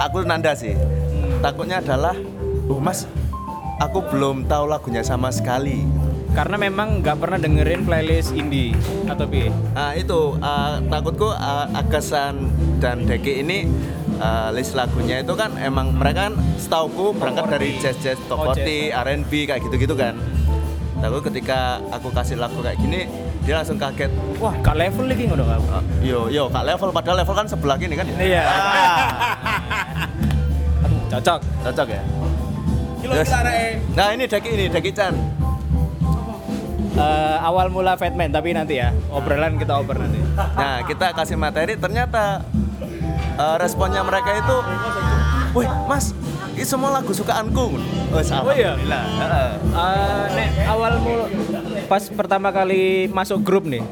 Aku nanda sih. Takutnya adalah, oh mas, aku belum tahu lagunya sama sekali. Karena memang nggak pernah dengerin playlist indie atau bi. Nah itu eh, takutku eh, Agasan dan Deki ini eh, list lagunya itu kan emang mereka kan setauku berangkat dari jazz jazz top Oh, 40, R&B kayak gitu-gitu kan. Takut ketika aku kasih lagu kayak gini dia langsung kaget. Wah, kak level lagi ngono kamu. "Ah, Yo yo kak level padahal level kan sebelah gini kan ya. Iya. Ah, Cocok. cocok ya. Nah ini Deki ini Deki Chan. Eh, awal mula Fatman tapi nanti ya obrolan kita oper nanti. Nah kita kasih materi ternyata eh, responnya mereka itu, wih mas, ini semua lagu sukaanku. Oh, Oh iya? Heeh. Eh, nek awal mula pas pertama kali masuk grup nih,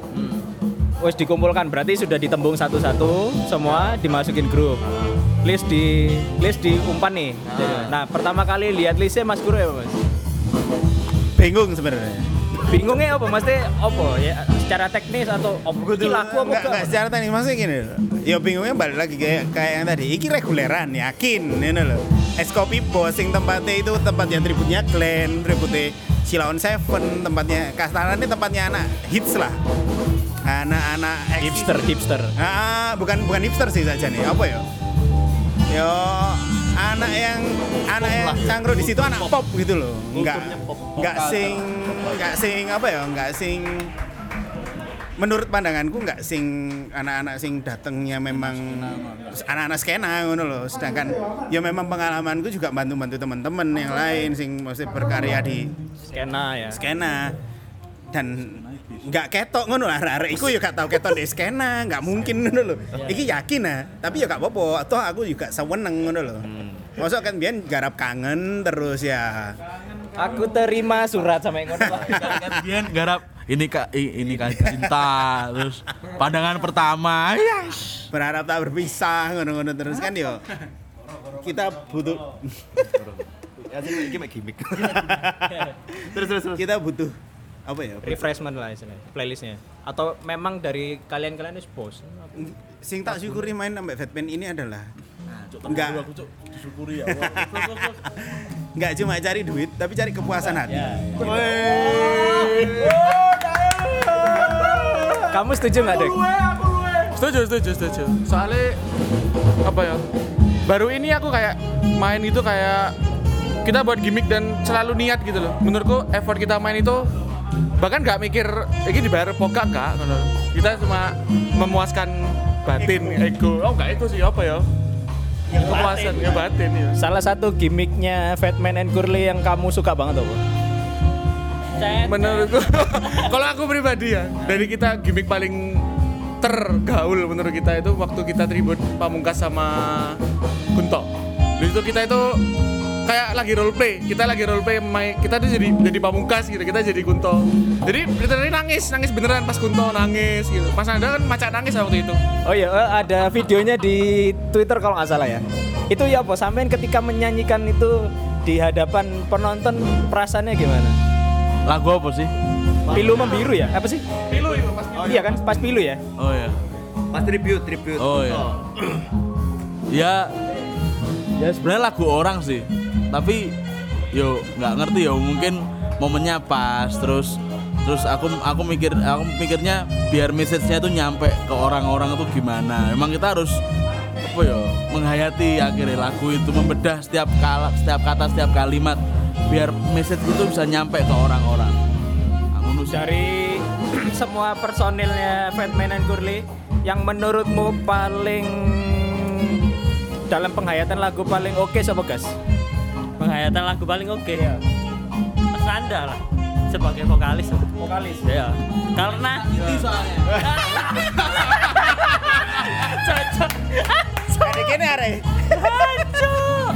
wes dikumpulkan berarti sudah ditembung satu-satu semua dimasukin grup. List di list diumpan nih. Nah pertama kali lihat listnya Mas Guru ya Mas. bingung sebenarnya Bingungnya apa Mas? Teh apa ya secara teknis atau apa iki lagu apa Enggak, secara teknis maksudnya gini. Ya bingungnya balik lagi kayak kayak yang tadi. Iki reguleran yakin ini loh. Es kopi bos sing tempatnya itu tempatnya tributnya Glenn, tributnya Silaon Seven, tempatnya Kastaran ini tempatnya anak hits lah. Anak-anak hipster hipster. Ah, bukan bukan hipster sih saja nih. Apa ya? Yo anak yang anak yang cangkruk di situ anak pop gitu loh. Enggak enggak sing enggak sing apa ya? Enggak sing menurut pandanganku enggak sing anak-anak sing datangnya memang anak-anak skena ngono loh. Sedangkan ya memang pengalamanku juga bantu-bantu teman-teman yang lain sing mesti berkarya di Skena ya. skena dan nggak ketok ngono lah arek iku ya gak tau ketok di skena nggak mungkin ngono lho iki yakin ah tapi ya gak apa-apa toh aku juga seweneng ngono lho Masa kan biyen garap kangen terus ya Aku terima surat sama yang ngono. Kan garap ini kak ini kak cinta terus pandangan pertama yes berharap tak berpisah ngono-ngono terus kan yo kita butuh Ya sih gimmick gimmick. terus terus terus. kita butuh apa ya Refreshment lah istilahnya, playlistnya. Atau memang dari kalian-kalian itu bos. sing tak syukuri main sampai Batman ini adalah enggak aku cuk disyukuri ya Allah. enggak cuma cari duit tapi cari kepuasan hati Kamu setuju nggak dek? Setuju, setuju, setuju. Soalnya apa ya? Baru ini aku kayak main itu kayak kita buat gimmick dan selalu niat gitu loh. Menurutku effort kita main itu bahkan nggak mikir ini dibayar pokak kak. Kita cuma memuaskan batin ego. Oh enggak itu sih apa ya? Kepuasan ya batin ya. Salah satu gimmicknya Fatman and Curly yang kamu suka banget apa? Menurutku kalau aku pribadi ya, dari kita gimmick paling tergaul menurut kita itu waktu kita tribut Pamungkas sama Kunto. Di situ kita itu kayak lagi role play, kita lagi role play main, kita tuh jadi jadi Pamungkas gitu, kita jadi Kunto. Jadi literally nangis, nangis beneran pas Kunto nangis gitu. Mas Anda kan macak nangis waktu itu. Oh iya, eh, ada videonya di Twitter kalau nggak salah ya. Itu ya apa? Sampean ketika menyanyikan itu di hadapan penonton perasaannya gimana? lagu apa sih Pilu membiru ya? Apa sih? Pilu itu pas Iya kan, pas pilu ya. oh ya Pas tribute tribute. oh ya ya ya sebenarnya lagu orang sih tapi yo nggak ngerti yo mungkin momennya pas terus terus aku aku mikir aku mikirnya biar message-nya tuh nyampe ke orang-orang itu gimana. Emang kita harus apa ya menghayati akhirnya lagu itu membedah setiap kala, setiap kata setiap kalimat biar message itu bisa nyampe ke orang-orang. Aku nulis Dari semua personilnya Fatman and Curly yang menurutmu paling dalam penghayatan lagu paling oke siapa gas? Penghayatan lagu paling oke. Mas Nanda lah sebagai vokalis. Vokalis. Ya. Karena cocok. Kayak gini are Cocok.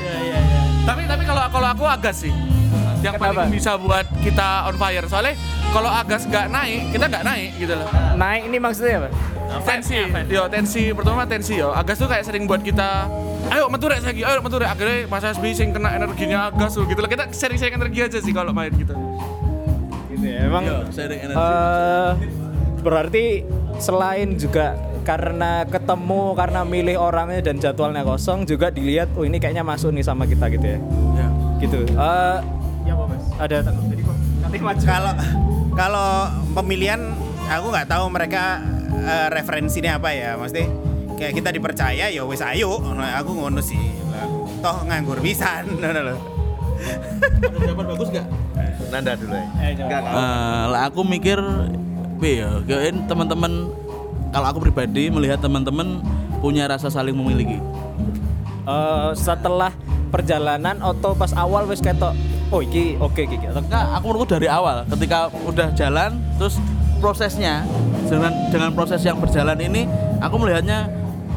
Ya ya ya. tapi tapi kalau kalau aku Agas sih yang Kenapa? paling bisa buat kita on fire soalnya kalau Agas nggak naik kita nggak naik gitu loh Naik ini maksudnya apa? tensi yo tensi pertama tensi yo Agas tuh kayak sering buat kita ayo meturek lagi ayo meturek akhirnya Mas Hasbi sing kena energinya tuh gitu loh kita sering-sering energi aja sih kalau main gitu Gitu ya. Emang Yo, sharing energy. eh, berarti selain juga karena ketemu karena milih orangnya dan jadwalnya kosong juga dilihat oh ini kayaknya masuk nih sama kita gitu ya. Ya. Gitu. Eh ya apa Mas? Ada maju. kalau kalau pemilihan aku nggak tahu mereka eh, referensinya apa ya maksudnya kayak kita dipercaya ya wis ayo Nah, aku ngono sih Lah, toh nganggur pisan ngono lho jawaban bagus nggak Nanda dulu ya. Eh. Enggak, enggak. Eh, lah aku mikir ya kayaknya teman-teman kalau aku pribadi melihat teman-teman punya rasa saling memiliki Eh, setelah perjalanan atau pas awal wis ketok oh iki oke iki iki. atau enggak aku menurutku dari awal ketika udah jalan terus prosesnya dengan dengan proses yang berjalan ini aku melihatnya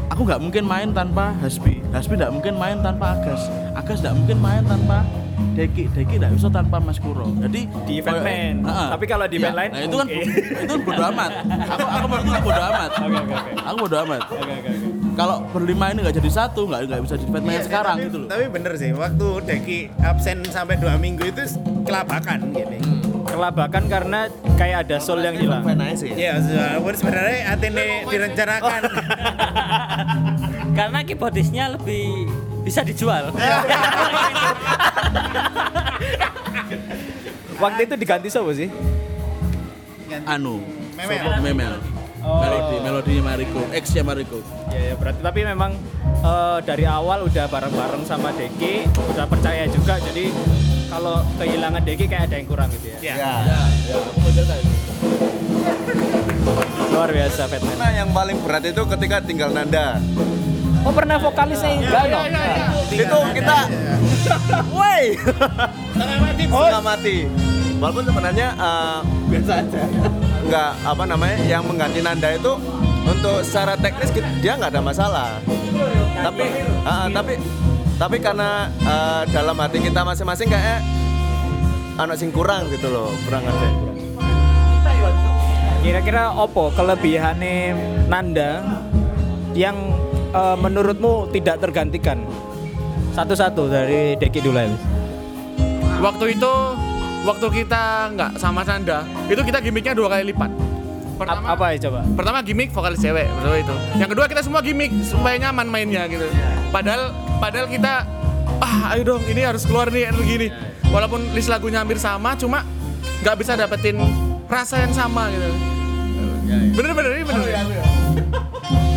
aku nggak mungkin main tanpa Hasbi Hasbi nggak mungkin main tanpa Agas. Agas nggak mungkin main tanpa Deki. Deki nggak bisa tanpa Mas Kuro. Jadi Di event main. Heeh. Tapi kalau di Iya, event lain, nah, itu kan oke. itu bodo amat. Aku aku menurutku bodo amat. Oke, oke, oke. aku bodo amat. Oke oke oke. kalau berlima ini nggak jadi satu nggak nggak bisa di event main Iya, sekarang tapi, gitu loh. tapi bener sih waktu Deki absen sampai dua minggu itu kelabakan gini Kelabakan karena kayak ada soul yang hilang. Fan aja sih. ya walaupun sebenarnya Atene direncanakan Karena keyboardisnya lebih bisa dijual. Waktu itu diganti siapa sih? anu Memel. Memel Oh. melodi melodinya Mariko X nya Mariko Ya, ya berarti tapi memang eh, dari awal udah bareng-bareng sama Deki, udah percaya juga. Jadi kalau kehilangan Deki kayak ada yang kurang gitu ya. ya Luar biasa Fatman. Nah, yang paling berat itu ketika tinggal Nanda. Oh pernah vokalisnya enggak no? Itu kita Woi. setengah mati Setengah mati. walaupun sebenarnya eh, biasa aja nggak apa namanya yang mengganti Nanda itu untuk secara teknis dia nggak ada masalah tapi ah, tapi tapi karena eh, dalam hati kita masing-masing kayak anak sing kurang gitu loh kurang ada Kira-kira opo kelebihannya Nanda yang eh, menurutmu tidak tergantikan? Satu-satu dari Deki dulu ya. Waktu itu waktu kita nggak sama Sanda, itu kita gimmicknya dua kali lipat. Pertama, Ap- apa ya coba? pertama gimmick vokalis cewek betul itu. Yang kedua kita semua gimmick supaya nyaman mainnya gitu. Padahal padahal kita ah ayo dong ini harus keluar nih energi nih. Walaupun list lagunya hampir sama, cuma nggak bisa dapetin rasa yang sama gitu. Bener bener ini bener.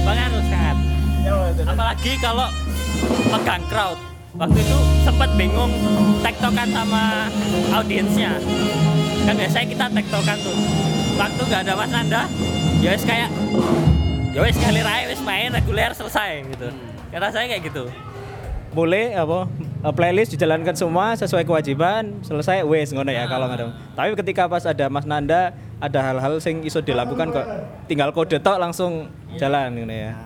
Bang Anu sehat. Apalagi kalau pegang crowd. Waktu itu sempat bingung tektokan sama audiensnya. Kan biasanya kita tektokan tuh. Waktu nggak ada Mas Nanda, ya wis kayak ya wis kali raya wis main reguler selesai gitu. Kata saya kayak gitu. Boleh apa? eh, playlist dijalankan semua sesuai kewajiban, selesai wes ngono ya kalau nggak ada. Tapi ketika pas ada Mas Nanda, ada hal-hal sing iso dilakukan kok tinggal kode tok langsung jalan ngono ya.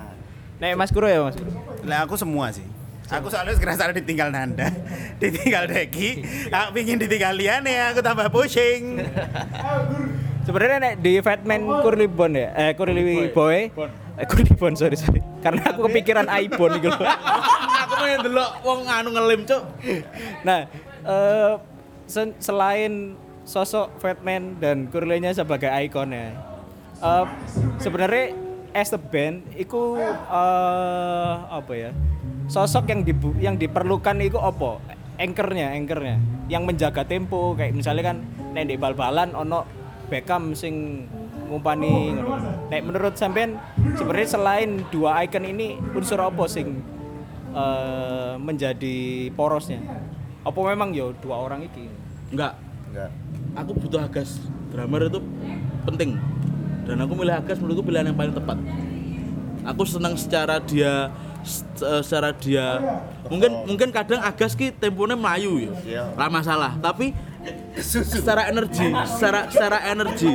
Nek Mas Guru ya Mas Guru. Lah aku semua sih. Aku soalnya ngerasa ditinggal Nanda, ditinggal Deki, aku pingin ditinggal Liane, aku tambah pusing. Sebenarnya nek di Fatman Curly Bond ya, eh Curly Boy, eh Curly Bond sorry sorry. Karena aku kepikiran iPhone gitu. aku pengen delok wong anu ngelim, Cuk. nah, eh, sen- selain sosok Fatman dan Curly-nya sebagai ikonnya, eh, sebenarnya as a band itu eh, apa ya? Sosok yang dibu- yang diperlukan itu apa? Anchornya, anchornya, yang menjaga tempo kayak misalnya kan nek di bal-balan ono Beckham sing ngumpani ngono. Nek menurut sampean sebenarnya selain dua icon ini unsur apa sing eh, menjadi porosnya? Apa memang yo dua orang iki? Enggak, enggak aku butuh Agas. Drummer itu penting. Dan aku milih Agas menurutku pilihan yang paling tepat. Aku senang secara dia eh, secara dia mungkin mungkin kadang Agas ki temponya melayu ya. Iya. Lah masalah, tapi secara energi, secara secara energi.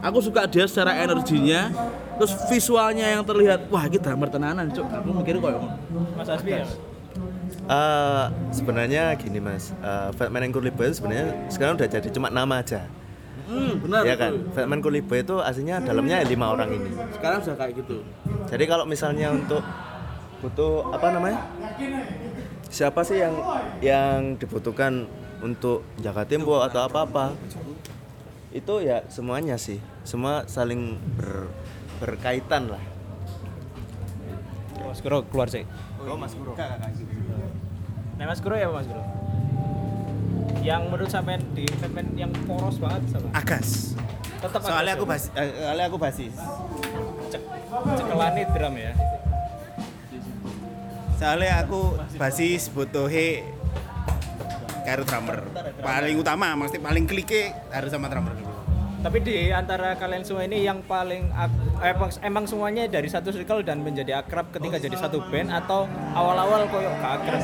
Aku suka dia secara energinya. Terus visualnya yang terlihat, wah ini drummer tenanan, Cuk. Aku mikirnya kayak ngono. Mas Asbi ya? Eh, sebenarnya gini mas, eh, Fatman and Curly Boy itu sebenarnya sekarang udah jadi cuma nama aja, Hmm, benar. ya kan? Fatman Curly Boy itu aslinya dalamnya lima orang ini. Sekarang sudah kayak gitu. Jadi kalau misalnya untuk butuh apa namanya? Siapa sih yang yang dibutuhkan untuk jaga tempo atau apa-apa? Itu ya semuanya sih, semua saling ber- berkaitan lah. Mas Guru keluar sih. Oh Mas Bro. Nah Mas Guru ya Mas Guru? Yang menurut sampean di Batman yang poros banget sama? Agas. Tetap Soalnya Agas aku ya? basis, eh, soalnya aku basis. Cek, cekelane drum ya. Soalnya aku basis butuh he karo drummer. Paling utama, maksudnya paling klike harus sama drummer dulu. Tapi di antara kalian semua ini yang paling ak- eh, emang, emang semuanya dari satu circle dan menjadi akrab ketika jadi satu band atau awal-awal koyo gak akrab?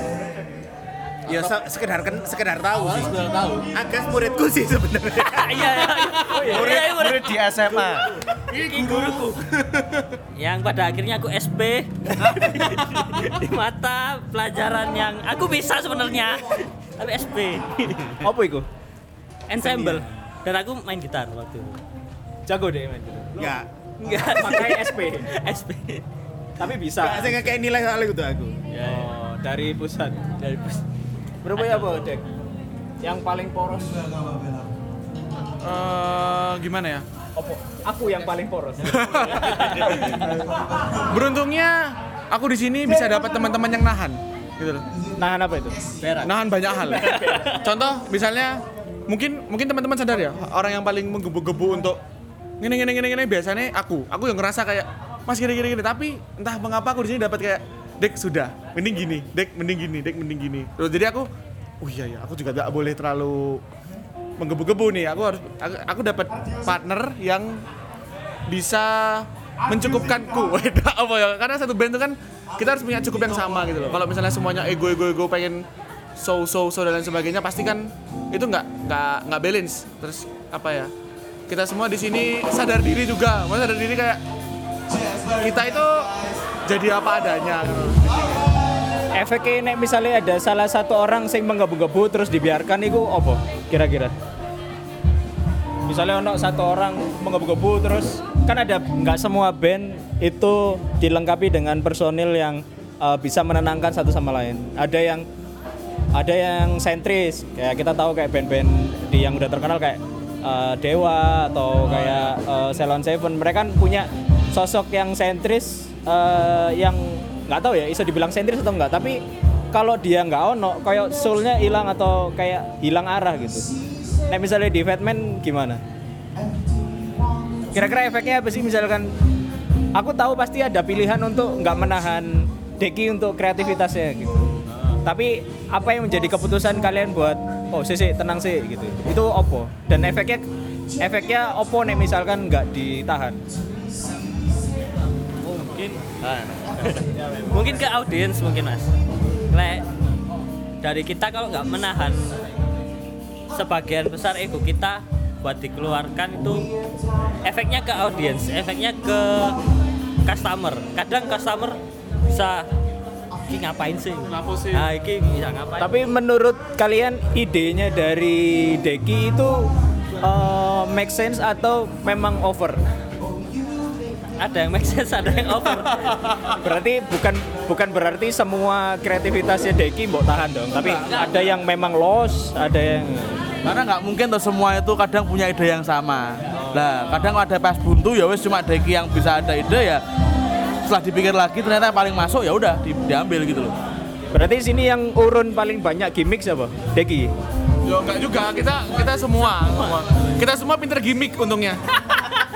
Ya se- sekedar kan sekedar tahu sih. Sudah tahu. Agas muridku sih sebenarnya. Iya, iya, iya. Oh, iya. Iya, murid. di SMA. Ini guruku. Yang pada akhirnya aku SP di mata pelajaran yang aku bisa sebenarnya, tapi SP Apa itu? ensemble. Dan aku main gitar waktu itu. Jago deh main. Enggak. Enggak, Makanya SP. SP. Tapi bisa. Enggak sih kayak nilai soalnya gitu aku. Oh, dari pusat. Dari pus- Berapa ya, Bo, Dek? Yang paling poros Eh, gimana ya? Opo? Aku yang paling poros. Beruntungnya aku di sini bisa dapat teman-teman yang nahan, gitu loh. Nahan apa itu? Nahan banyak hal. Contoh misalnya mungkin mungkin teman-teman sadar ya, orang yang paling menggebu-gebu untuk gini gini gini gini biasanya aku. Aku yang ngerasa kayak Mas gini gini gini, tapi entah mengapa aku di sini dapat kayak Dek sudah, mending gini, Dek mending gini, Dek mending gini. Terus jadi aku oh iya ya, aku juga gak boleh terlalu menggebu-gebu nih. Aku harus aku, aku dapat partner yang bisa mencukupkanku. apa ya? Karena satu band itu kan kita harus punya cukup yang sama gitu loh. Kalau misalnya semuanya ego ego ego pengen show show show dan lain sebagainya pasti kan itu nggak nggak nggak balance terus apa ya kita semua di sini sadar diri juga Maksudnya sadar diri kayak kita itu jadi apa adanya gitu. efeknya misalnya ada salah satu orang sing menggebu-gebu terus dibiarkan itu apa kira-kira misalnya ono satu orang menggebu-gebu terus kan ada nggak semua band itu dilengkapi dengan personil yang uh, bisa menenangkan satu sama lain. Ada yang ada yang sentris kayak kita tahu kayak band-band di yang udah terkenal kayak uh, Dewa atau kayak uh, Ceylon Seven. Mereka kan punya sosok yang sentris uh, yang nggak tahu ya bisa dibilang sentris atau enggak tapi kalau dia nggak ono kayak soulnya hilang atau kayak hilang arah gitu. Nah misalnya di Fatman gimana kira-kira efeknya apa sih? Misalkan aku tahu pasti ada pilihan untuk nggak menahan Deki untuk kreativitasnya gitu. Tapi apa yang menjadi keputusan kalian buat oh sih sih, tenang sih gitu. Itu opo dan efeknya efeknya opo nih misalkan nggak ditahan. Mungkin mungkin ke audiens mungkin mas. Lek, dari kita kalau nggak menahan sebagian besar ego kita buat dikeluarkan itu efeknya ke audiens efeknya ke customer. Kadang customer bisa ini ngapain sih? Kenapa sih? nah ini bisa ngapain? Tapi menurut kalian idenya dari Deki itu uh, make sense atau memang over? Ada yang make sense ada yang over. Berarti bukan bukan berarti semua kreativitasnya Deki mbok tahan dong tapi ada yang memang lost ada yang Karena nggak mungkin tuh semua itu kadang punya ide yang sama. Nah, kadang ada pas buntu ya wes cuma Deki yang bisa ada ide ya. Setelah dipikir lagi ternyata yang paling masuk ya udah di- diambil gitu loh. berarti sini yang urun paling banyak gimmick siapa Deki Yo enggak juga, kita kita semua, semua. Kita semua pinter gimmick untungnya.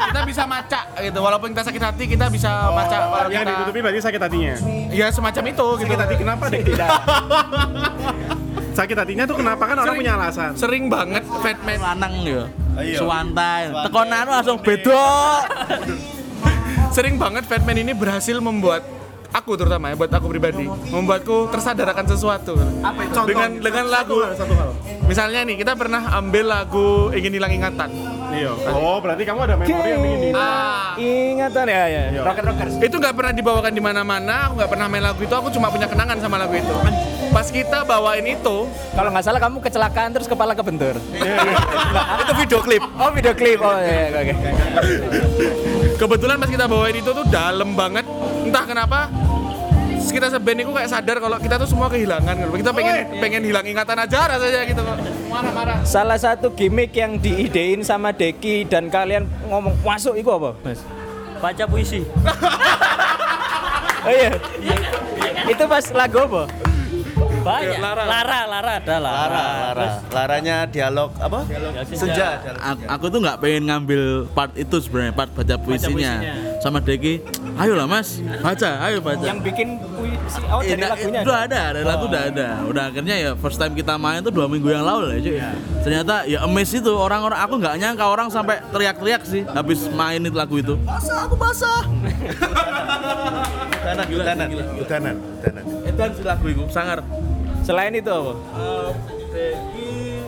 kita bisa maca gitu, walaupun kita sakit hati kita bisa maca kalau yang kita ditutupi berarti sakit hatinya ya semacam itu gitu. sakit hati kenapa deh tidak sakit hatinya tuh kenapa? Kan orang Sering- punya alasan. Sering banget Fatman Lanang ya. Ayo. Suwantai. Tekonan langsung beda. sering banget Fatman ini berhasil membuat aku terutama ya buat aku pribadi membuatku tersadar akan sesuatu. Apa itu? Dengan dengan lagu satu hal. Misalnya nih kita pernah ambil lagu ingin hilang ingatan iya. Oh berarti kamu ada memori yang begini. Ah. Ingatan ya ya Rocket Rockers itu nggak pernah dibawakan di mana-mana aku nggak pernah main lagu itu aku cuma punya kenangan sama lagu itu. Pas kita bawain itu kalau nggak salah kamu kecelakaan terus kepala kebentur. Itu video klip. Oh video klip. Oh iya oke. Kebetulan pas kita bawain itu tuh dalam banget. Entah kenapa kita seband itu kayak sadar kalau kita tuh semua kehilangan gitu. kita pengen pengen hilang ingatan aja rasanya gitu marah-marah. Salah satu gimmick yang diidein sama Deki dan kalian ngomong masuk itu apa? Mas. Baca puisi. Oh iya. Itu pas lagu apa? Banyak. Lara. Lara Lara ada Lara, Lara Lara. Laranya dialog apa? Senja A- aku tuh nggak pengen ngambil part itu sebenarnya part baca puisinya, puisinya. Sama Deki ayolah mas. Baca ayo baca. Yang bikin puisi oh dari nah, lagunya udah ada? dari lagu udah ada. Udah akhirnya ya first time kita main tuh dua minggu yang lalu lah cuy. Ternyata ya amaze itu orang-orang aku nggak nyangka orang sampai teriak-teriak sih habis main itu lagu itu. Basah aku basah. Udanan udanan udanan udanan itu lagu itu sangar. Selain itu apa?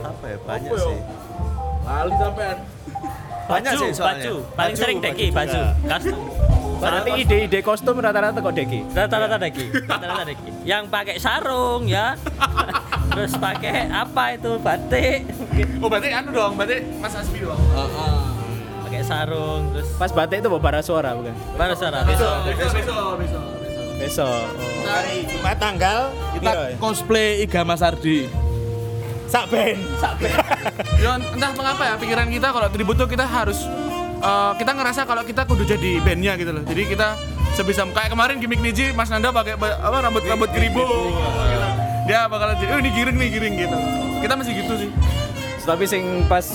Apa ya banyak sih. Lali sampean banyak baju sih soalnya. Baju paling sering deki baju custom. Berarti ide-ide kostum rata-rata kok Deki? Rata-rata deki rata-rata deki. Yang pakai sarung ya. Terus pakai apa itu? Batik. Oh berarti anu dong berarti Mas Asbi dong. Pakai sarung terus pas batik itu bara suara bukan? Baru suara. Besok besok oh. Jumat tanggal kita cosplay Iga Mas Ardi sak band ya entah mengapa ya pikiran kita kalau tribut tuh kita harus eh, kita ngerasa kalau kita kudu jadi bandnya gitu loh. Jadi kita sebisa kayak kemarin gimmick Niji Mas Nanda pakai apa rambut rambut keribu. Gitu. dia bakalan jadi oh ini giring nih giring gitu. Kita masih gitu sih. Tapi sing pas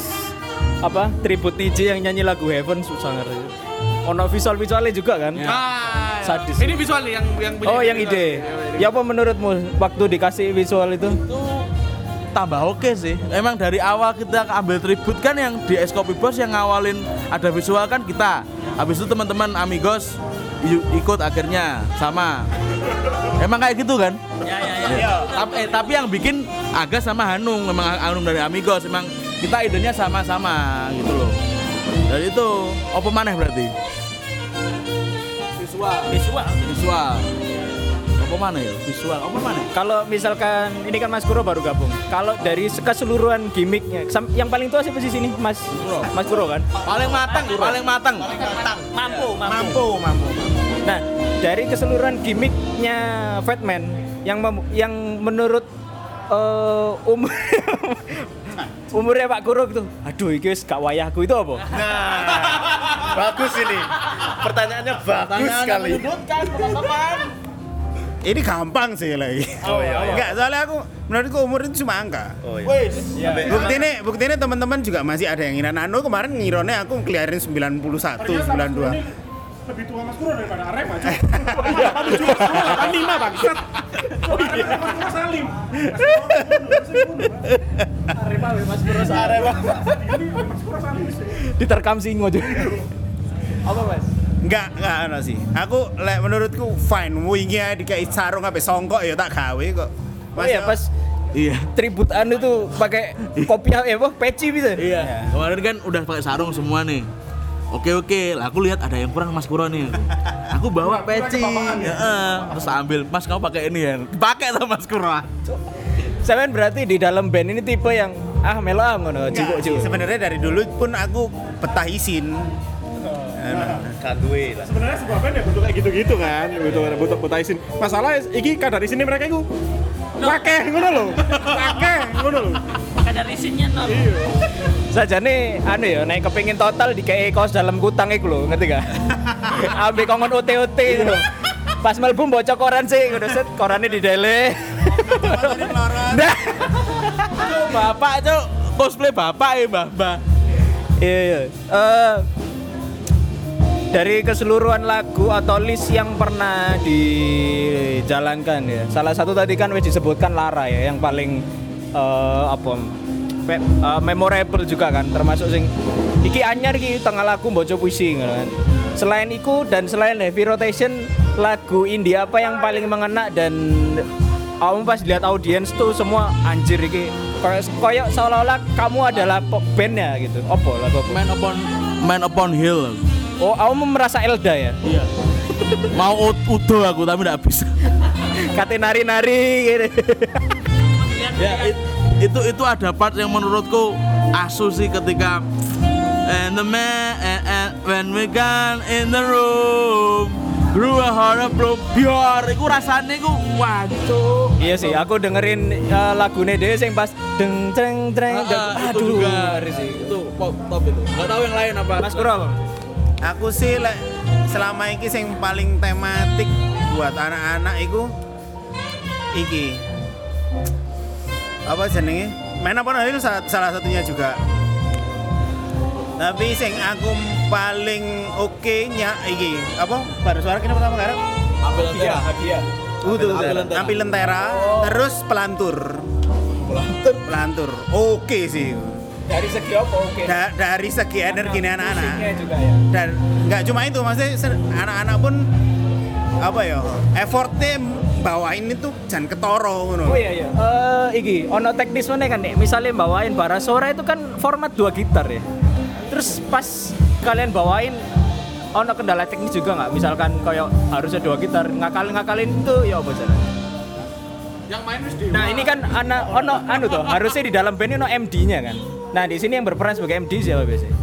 apa tribut DJ yang nyanyi lagu Heaven susah ngerti ono visual visualnya juga kan? Ah, Sadis. ini visual yang yang punya oh yang ide. Ya apa menurutmu waktu dikasih visual itu? Itu tambah oke sih. Emang dari awal kita ambil tribut kan yang di Es Kopi Bos yang ngawalin ada visual kan kita. Habis itu teman-teman Amigos ikut akhirnya. Sama. Emang kayak gitu kan? ya ya ya. Tapi, eh, tapi yang bikin Aga sama Hanung memang Hanung dari Amigos. Memang kita idenya sama-sama gitu loh. Dari itu apa maneh berarti? Visual. Visual. Visual apa mana ya visual apa mana Kalau misalkan ini kan Mas Kuro baru gabung. Kalau dari keseluruhan gimmicknya, yang paling tua siapa sih sini? Mas Mas Kuro kan? paling matang paling matang mampu mampu Mampu, mampu. Nah, dari keseluruhan gimmicknya Fatman yang mem- yang menurut eh, umur umurnya Pak Kuro gitu. Aduh, iki wis gak wayahku itu apa? Nah, bagus ini. Pertanyaannya bagus sekali. Ini gampang sih lagi. Oh iya. iya. Enggak, soalnya aku menurutku umur itu cuma angka. Oh iya. Bukti ini, bukti ini teman-teman juga masih ada yang ngira Nano kemarin ngirone aku keliarin 91, 92. Lebih tua Mas Puro daripada Arema. cuy. Aku juga kan lima bangsat. Oh iya. Mas Puro Salim. Mas Kuro Arema. Diterkam singo juga. Apa, Mas? Enggak, enggak ana sih. Aku lek menurutku fine wingi ae dikai sarung ape songkok ya tak gawe kok. Oh iya, pas iya tribut anu tuh pakai kopi eh apa peci bisa. iya kemarin kan udah pakai sarung semua nih Oke oke, lah aku lihat ada yang kurang Mas Kuro nih. Aku bawa peci, Heeh. terus ambil Mas kamu pakai ini ya, pakai sama Mas Kuro. Sampean berarti di dalam band ini tipe yang ah melo ah ngono, sih, cibuk-cibuk. sebenarnya dari dulu pun aku betah isin. Kanduwe lah. Sebenarnya sebuah band ya butuh kayak gitu-gitu kan, butuh butuh butuh isin. Masalah iki kadar isinnya mereka itu Wakeh ngono lho. Wakeh ngono lho. kadar isinnya nol Sajane anu ya nek kepengin total dikei kaos dalam kutang iku lho, ngerti gak? Ambil kongon OT-OT ngono. Pas mlebu mbok koran sih ngono set, korane didele. Nah, bapak cuk, cosplay bapak ya mbah mbah. iya iya. Eh, dari keseluruhan lagu atau list yang pernah dijalankan ya. Salah satu tadi kan wis disebutkan Lara ya yang paling eh, apa pe- eh, memorable juga kan termasuk sing iki anyar iki tengah lagu mbok puisi kan. Selain itu dan selain heavy rotation lagu indie apa yang paling mengena dan kamu pas lihat audiens tuh semua anjir iki kayak kayak seolah-olah kamu adalah band ya gitu. Opo lagu? Man upon Man upon hill. Oh, kamu merasa Elda ya? Iya. Mau ud- udo aku tapi tidak bisa. Kate nari-nari gitu. ya it- itu itu ada part yang menurutku asu sih ketika and the man and, and when we gone in the room grew a of blue biar iku rasane iku wancuk iya sih, aku dengerin uh, lagune dhewe sing pas deng treng treng Ah, deng- ah, itu aduh juga ngeri sih. itu pop top itu nggak tahu yang lain apa Mas Kuro apa? Aku sih lek selama ini yang paling tematik buat anak-anak itu iki apa jenenge? Main apa itu salah, satunya juga. Tapi sing aku paling oke nya iki apa? Baru suara kini pertama kali. ambil lentera hadiah. Betul, Ambil lentera. Ambil lentera, terus pelantur. pelantur Pelantur. Oke sih. Dari segi apa oke? Da- dari segi energi anak-anak. Musiknya juga ya. dan nggak cuma itu maksudnya anak-anak pun apa ya effortnya bawain itu jangan ketoro ngono Oh iya iya. Eh iki ono teknis mana kan nih? Misalnya bawain bara suara itu kan format dua gitar ya. Terus pas kalian bawain ono kendala teknis juga nggak? Misalkan kayak harusnya dua gitar, ngakal ngakalin itu ya apa? Yang main wis Nah ini kan anak ono anu tuh harusnya di dalam band ini ono MD-nya kan. Nah di sini yang berperan sebagai MD siapa biasanya?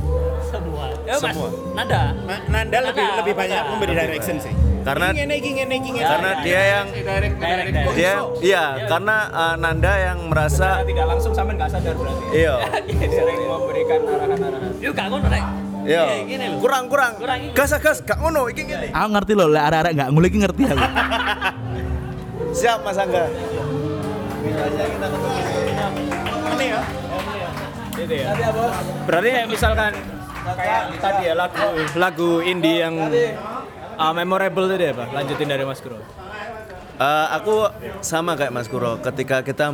semua. Ya mas. Semua. nada Ma- Nanda lebih Nanda, lebih banyak Nanda. memberi direction sih. Karena iki ngene iki ngene. karena dia yang direct direct dia iya karena uh, Nanda yang merasa tidak langsung sampai nggak sadar berarti. iya. Sering memberikan arahan-arahan. yuk gak ngono rek. Iya. Iya, kurang kurang. Kurang ini. gas gas. Gak ngono iki ngene aku ngerti loh lek arek-arek nggak ngulik ngerti aku. Siap Mas Angga. Ini ya Gitu ya. Berarti misalkan kayak tadi ya lagu lagu indie yang uh, memorable tadi apa? Lanjutin dari Mas Kuro. Eh, aku sama kayak Mas Kuro ketika kita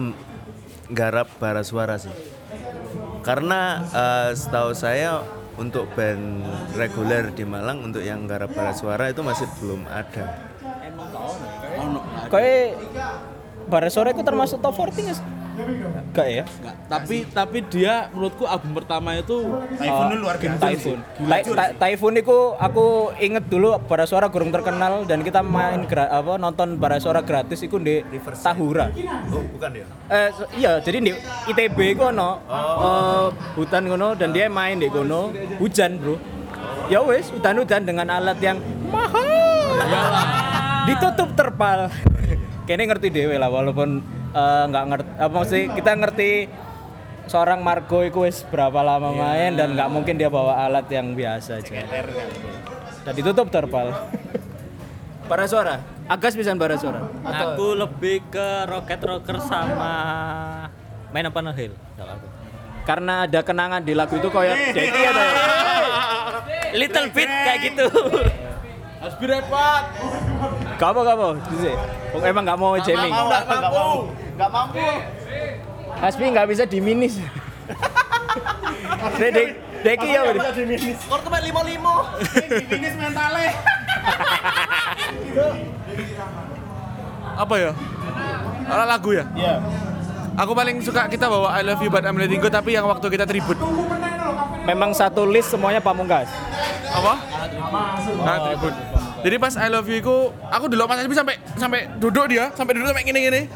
garap bara suara sih karena eh, setahu saya untuk band reguler di Malang untuk yang garap bara suara itu masih belum ada Kayak bara sore itu termasuk top 40 nggak sih? Enggak ya? Nggak, tapi tapi dia menurutku album pertama itu Typhoon itu luar biasa. Typhoon. Ta- ta- Typhoon itu aku inget dulu bara suara gurung terkenal dan kita main gra- apa nonton bara suara gratis itu di Tahura. Oh, bukan ya? Eh so- iya, jadi di ITB kono eh, hutan kono dan dia main di kono hujan, Bro. Ya wes, hutan-hutan dengan alat yang mahal. Ditutup terpal. Kayaknya ngerti dewe lah walaupun eh, nggak ngerti apa sih kita ngerti seorang Marco itu berapa lama main dan nggak mungkin dia bawa alat yang biasa aja. Dan ditutup terpal. Para suara, Agas bisa para suara. Aku lebih ke Rocket Rocker sama main apa Hill. Aku. Karena ada kenangan di lagu itu kayak Deki atau ya? Little bit kayak gitu. Aspirat Pak. Gak apa gak apa, emang gak mau jamming? Enggak mampu. Enggak mampu. Hasbi gak bisa diminis. Dek, dek, Deki ya udah. Skor tuh 5-5. Finish mentalnya. Apa ya? Ala lagu ya? Iya. Aku paling suka kita bawa I love you but I'm letting go tapi yang waktu kita tribut. Memang satu list semuanya pamungkas. Apa? Nah, tribut. Jadi pas I love you itu aku dulu Mas Asbi sampai sampai duduk dia, sampai duduk sampai gini-gini.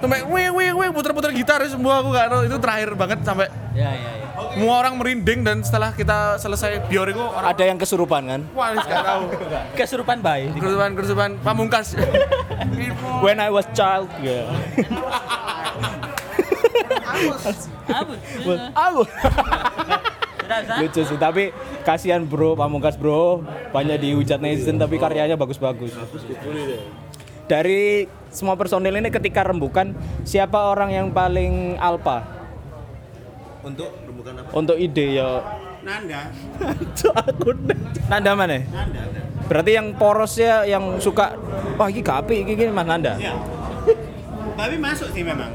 Sampai wih wih wih puter-puter gitar semua aku gak tahu itu terakhir banget sampai Ya ya ya. semua orang merinding dan setelah kita selesai bior itu orang Ada yang kesurupan kan? wah gak tahu. Kesurupan baik. Kerusuhan kerusuhan pamungkas. When I was child, ya. Apa? Aku. Sudah, Zak? Lucu sih, tapi kasihan bro, pamungkas bro. Banyak dihujat netizen tapi karyanya bagus-bagus. Dari semua personil ini ketika rembukan, siapa orang yang paling alpa Untuk rembukan apa? untuk ide ya? Nanda. Nanda mana? Nanda. Berarti yang porosnya yang suka wah ini gapi ini gini Mas Nanda. Ya. Tapi masuk sih memang.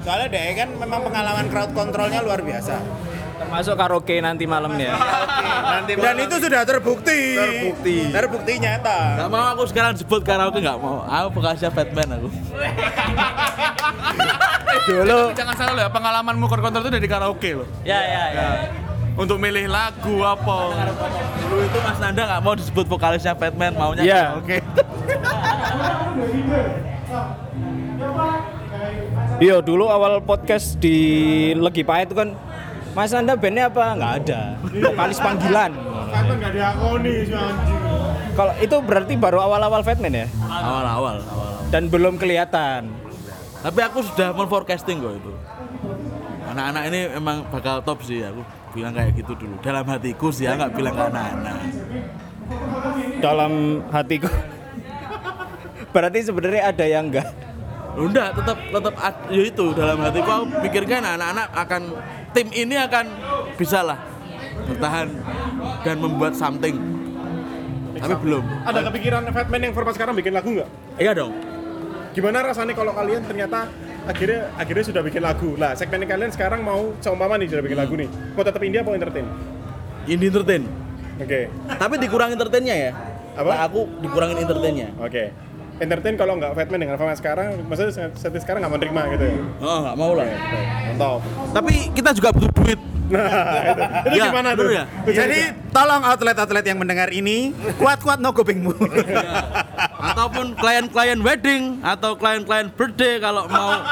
Soalnya dia kan memang pengalaman crowd controlnya luar biasa. Termasuk karaoke nanti malamnya. Nanti Dan itu sudah terbukti. Terbukti. Terbukti nyata. Gak mau aku sekarang sebut karaoke gak mau. Aku bekasnya Batman aku. Dulu Jangan salah loh ya, pengalamanmu core control itu dari karaoke loh. Ya ya ya. Untuk milih lagu apa. Dulu itu Mas Nanda gak mau disebut vokalisnya Batman, maunya Iya. karaoke. Iya dulu awal podcast di Legi Pahit itu kan Mas Nanda bandnya apa? Nggak ada. Vokalis panggilan. Kan enggak diakoni si anjing. Kalau itu berarti baru awal-awal Fatman ya? Awal-awal, awal. Dan belum kelihatan. Tapi aku sudah men-forecasting kok itu. Anak-anak ini emang bakal top sih aku bilang kayak gitu dulu. Dalam hatiku sih ya nggak bilang ke anak-anak. Dalam hatiku. berarti sebenarnya ada yang enggak. Udah tetap tetap ya itu dalam hatiku aku pikirkan anak-anak akan tim ini akan bisa lah bertahan dan membuat something. Tapi belum. Ada kepikiran Fatman yang format sekarang bikin lagu nggak? Iya dong. Gimana rasanya kalau kalian ternyata akhirnya akhirnya sudah bikin lagu. Lah, segmen kalian sekarang mau seumpama nih sudah bikin lagu nih. Mau tetap India apa entertain? Ini entertain. Oke. Tapi dikurangin entertainnya ya. Apa? Nah, aku dikurangin entertainnya. Oke. Entertain kalau nggak Fatman dengan format sekarang, maksudnya setting sekarang nggak menerima gitu ya? Oh nggak mau lah. Mantap. Tapi kita juga butuh duit. Nah, itu, itu Ya, gimana tuh? ya? Jadi tolong outlet-outlet yang mendengar ini kuat-kuat no kupingmu. ataupun klien-klien wedding atau klien-klien birthday kalau mau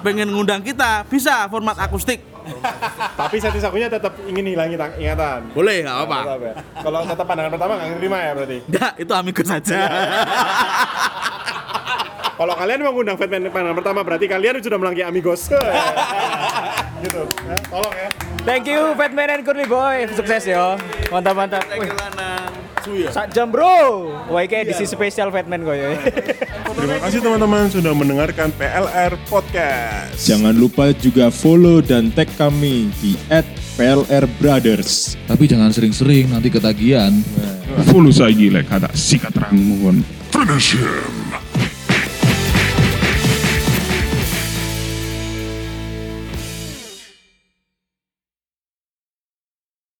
pengen ngundang kita bisa format akustik Tapi setting sakunya tetap ingin hilangin tang- ingatan. boleh nggak apa Tetap ya. Kalau tetap pandangan pertama nggak terima ya berarti. enggak itu amigo saja Kalau kalian mau ngundang Fatman pandangan pertama berarti kalian sudah melangkahi amigos. gitu. Ya, tolong ya. Thank you Fatman and Curly Boy. Sukses yo. Mantap mantap. Wih, Sak jam bro. Wah kayak edisi spesial Fatman kok ya. Terima kasih teman-teman sudah mendengarkan PLR Podcast. Jangan lupa juga follow dan tag kami di @plrbrothers. Tapi jangan sering-sering nanti ketagihan. Follow saja lek ada sikat rangmuhun. Finish him.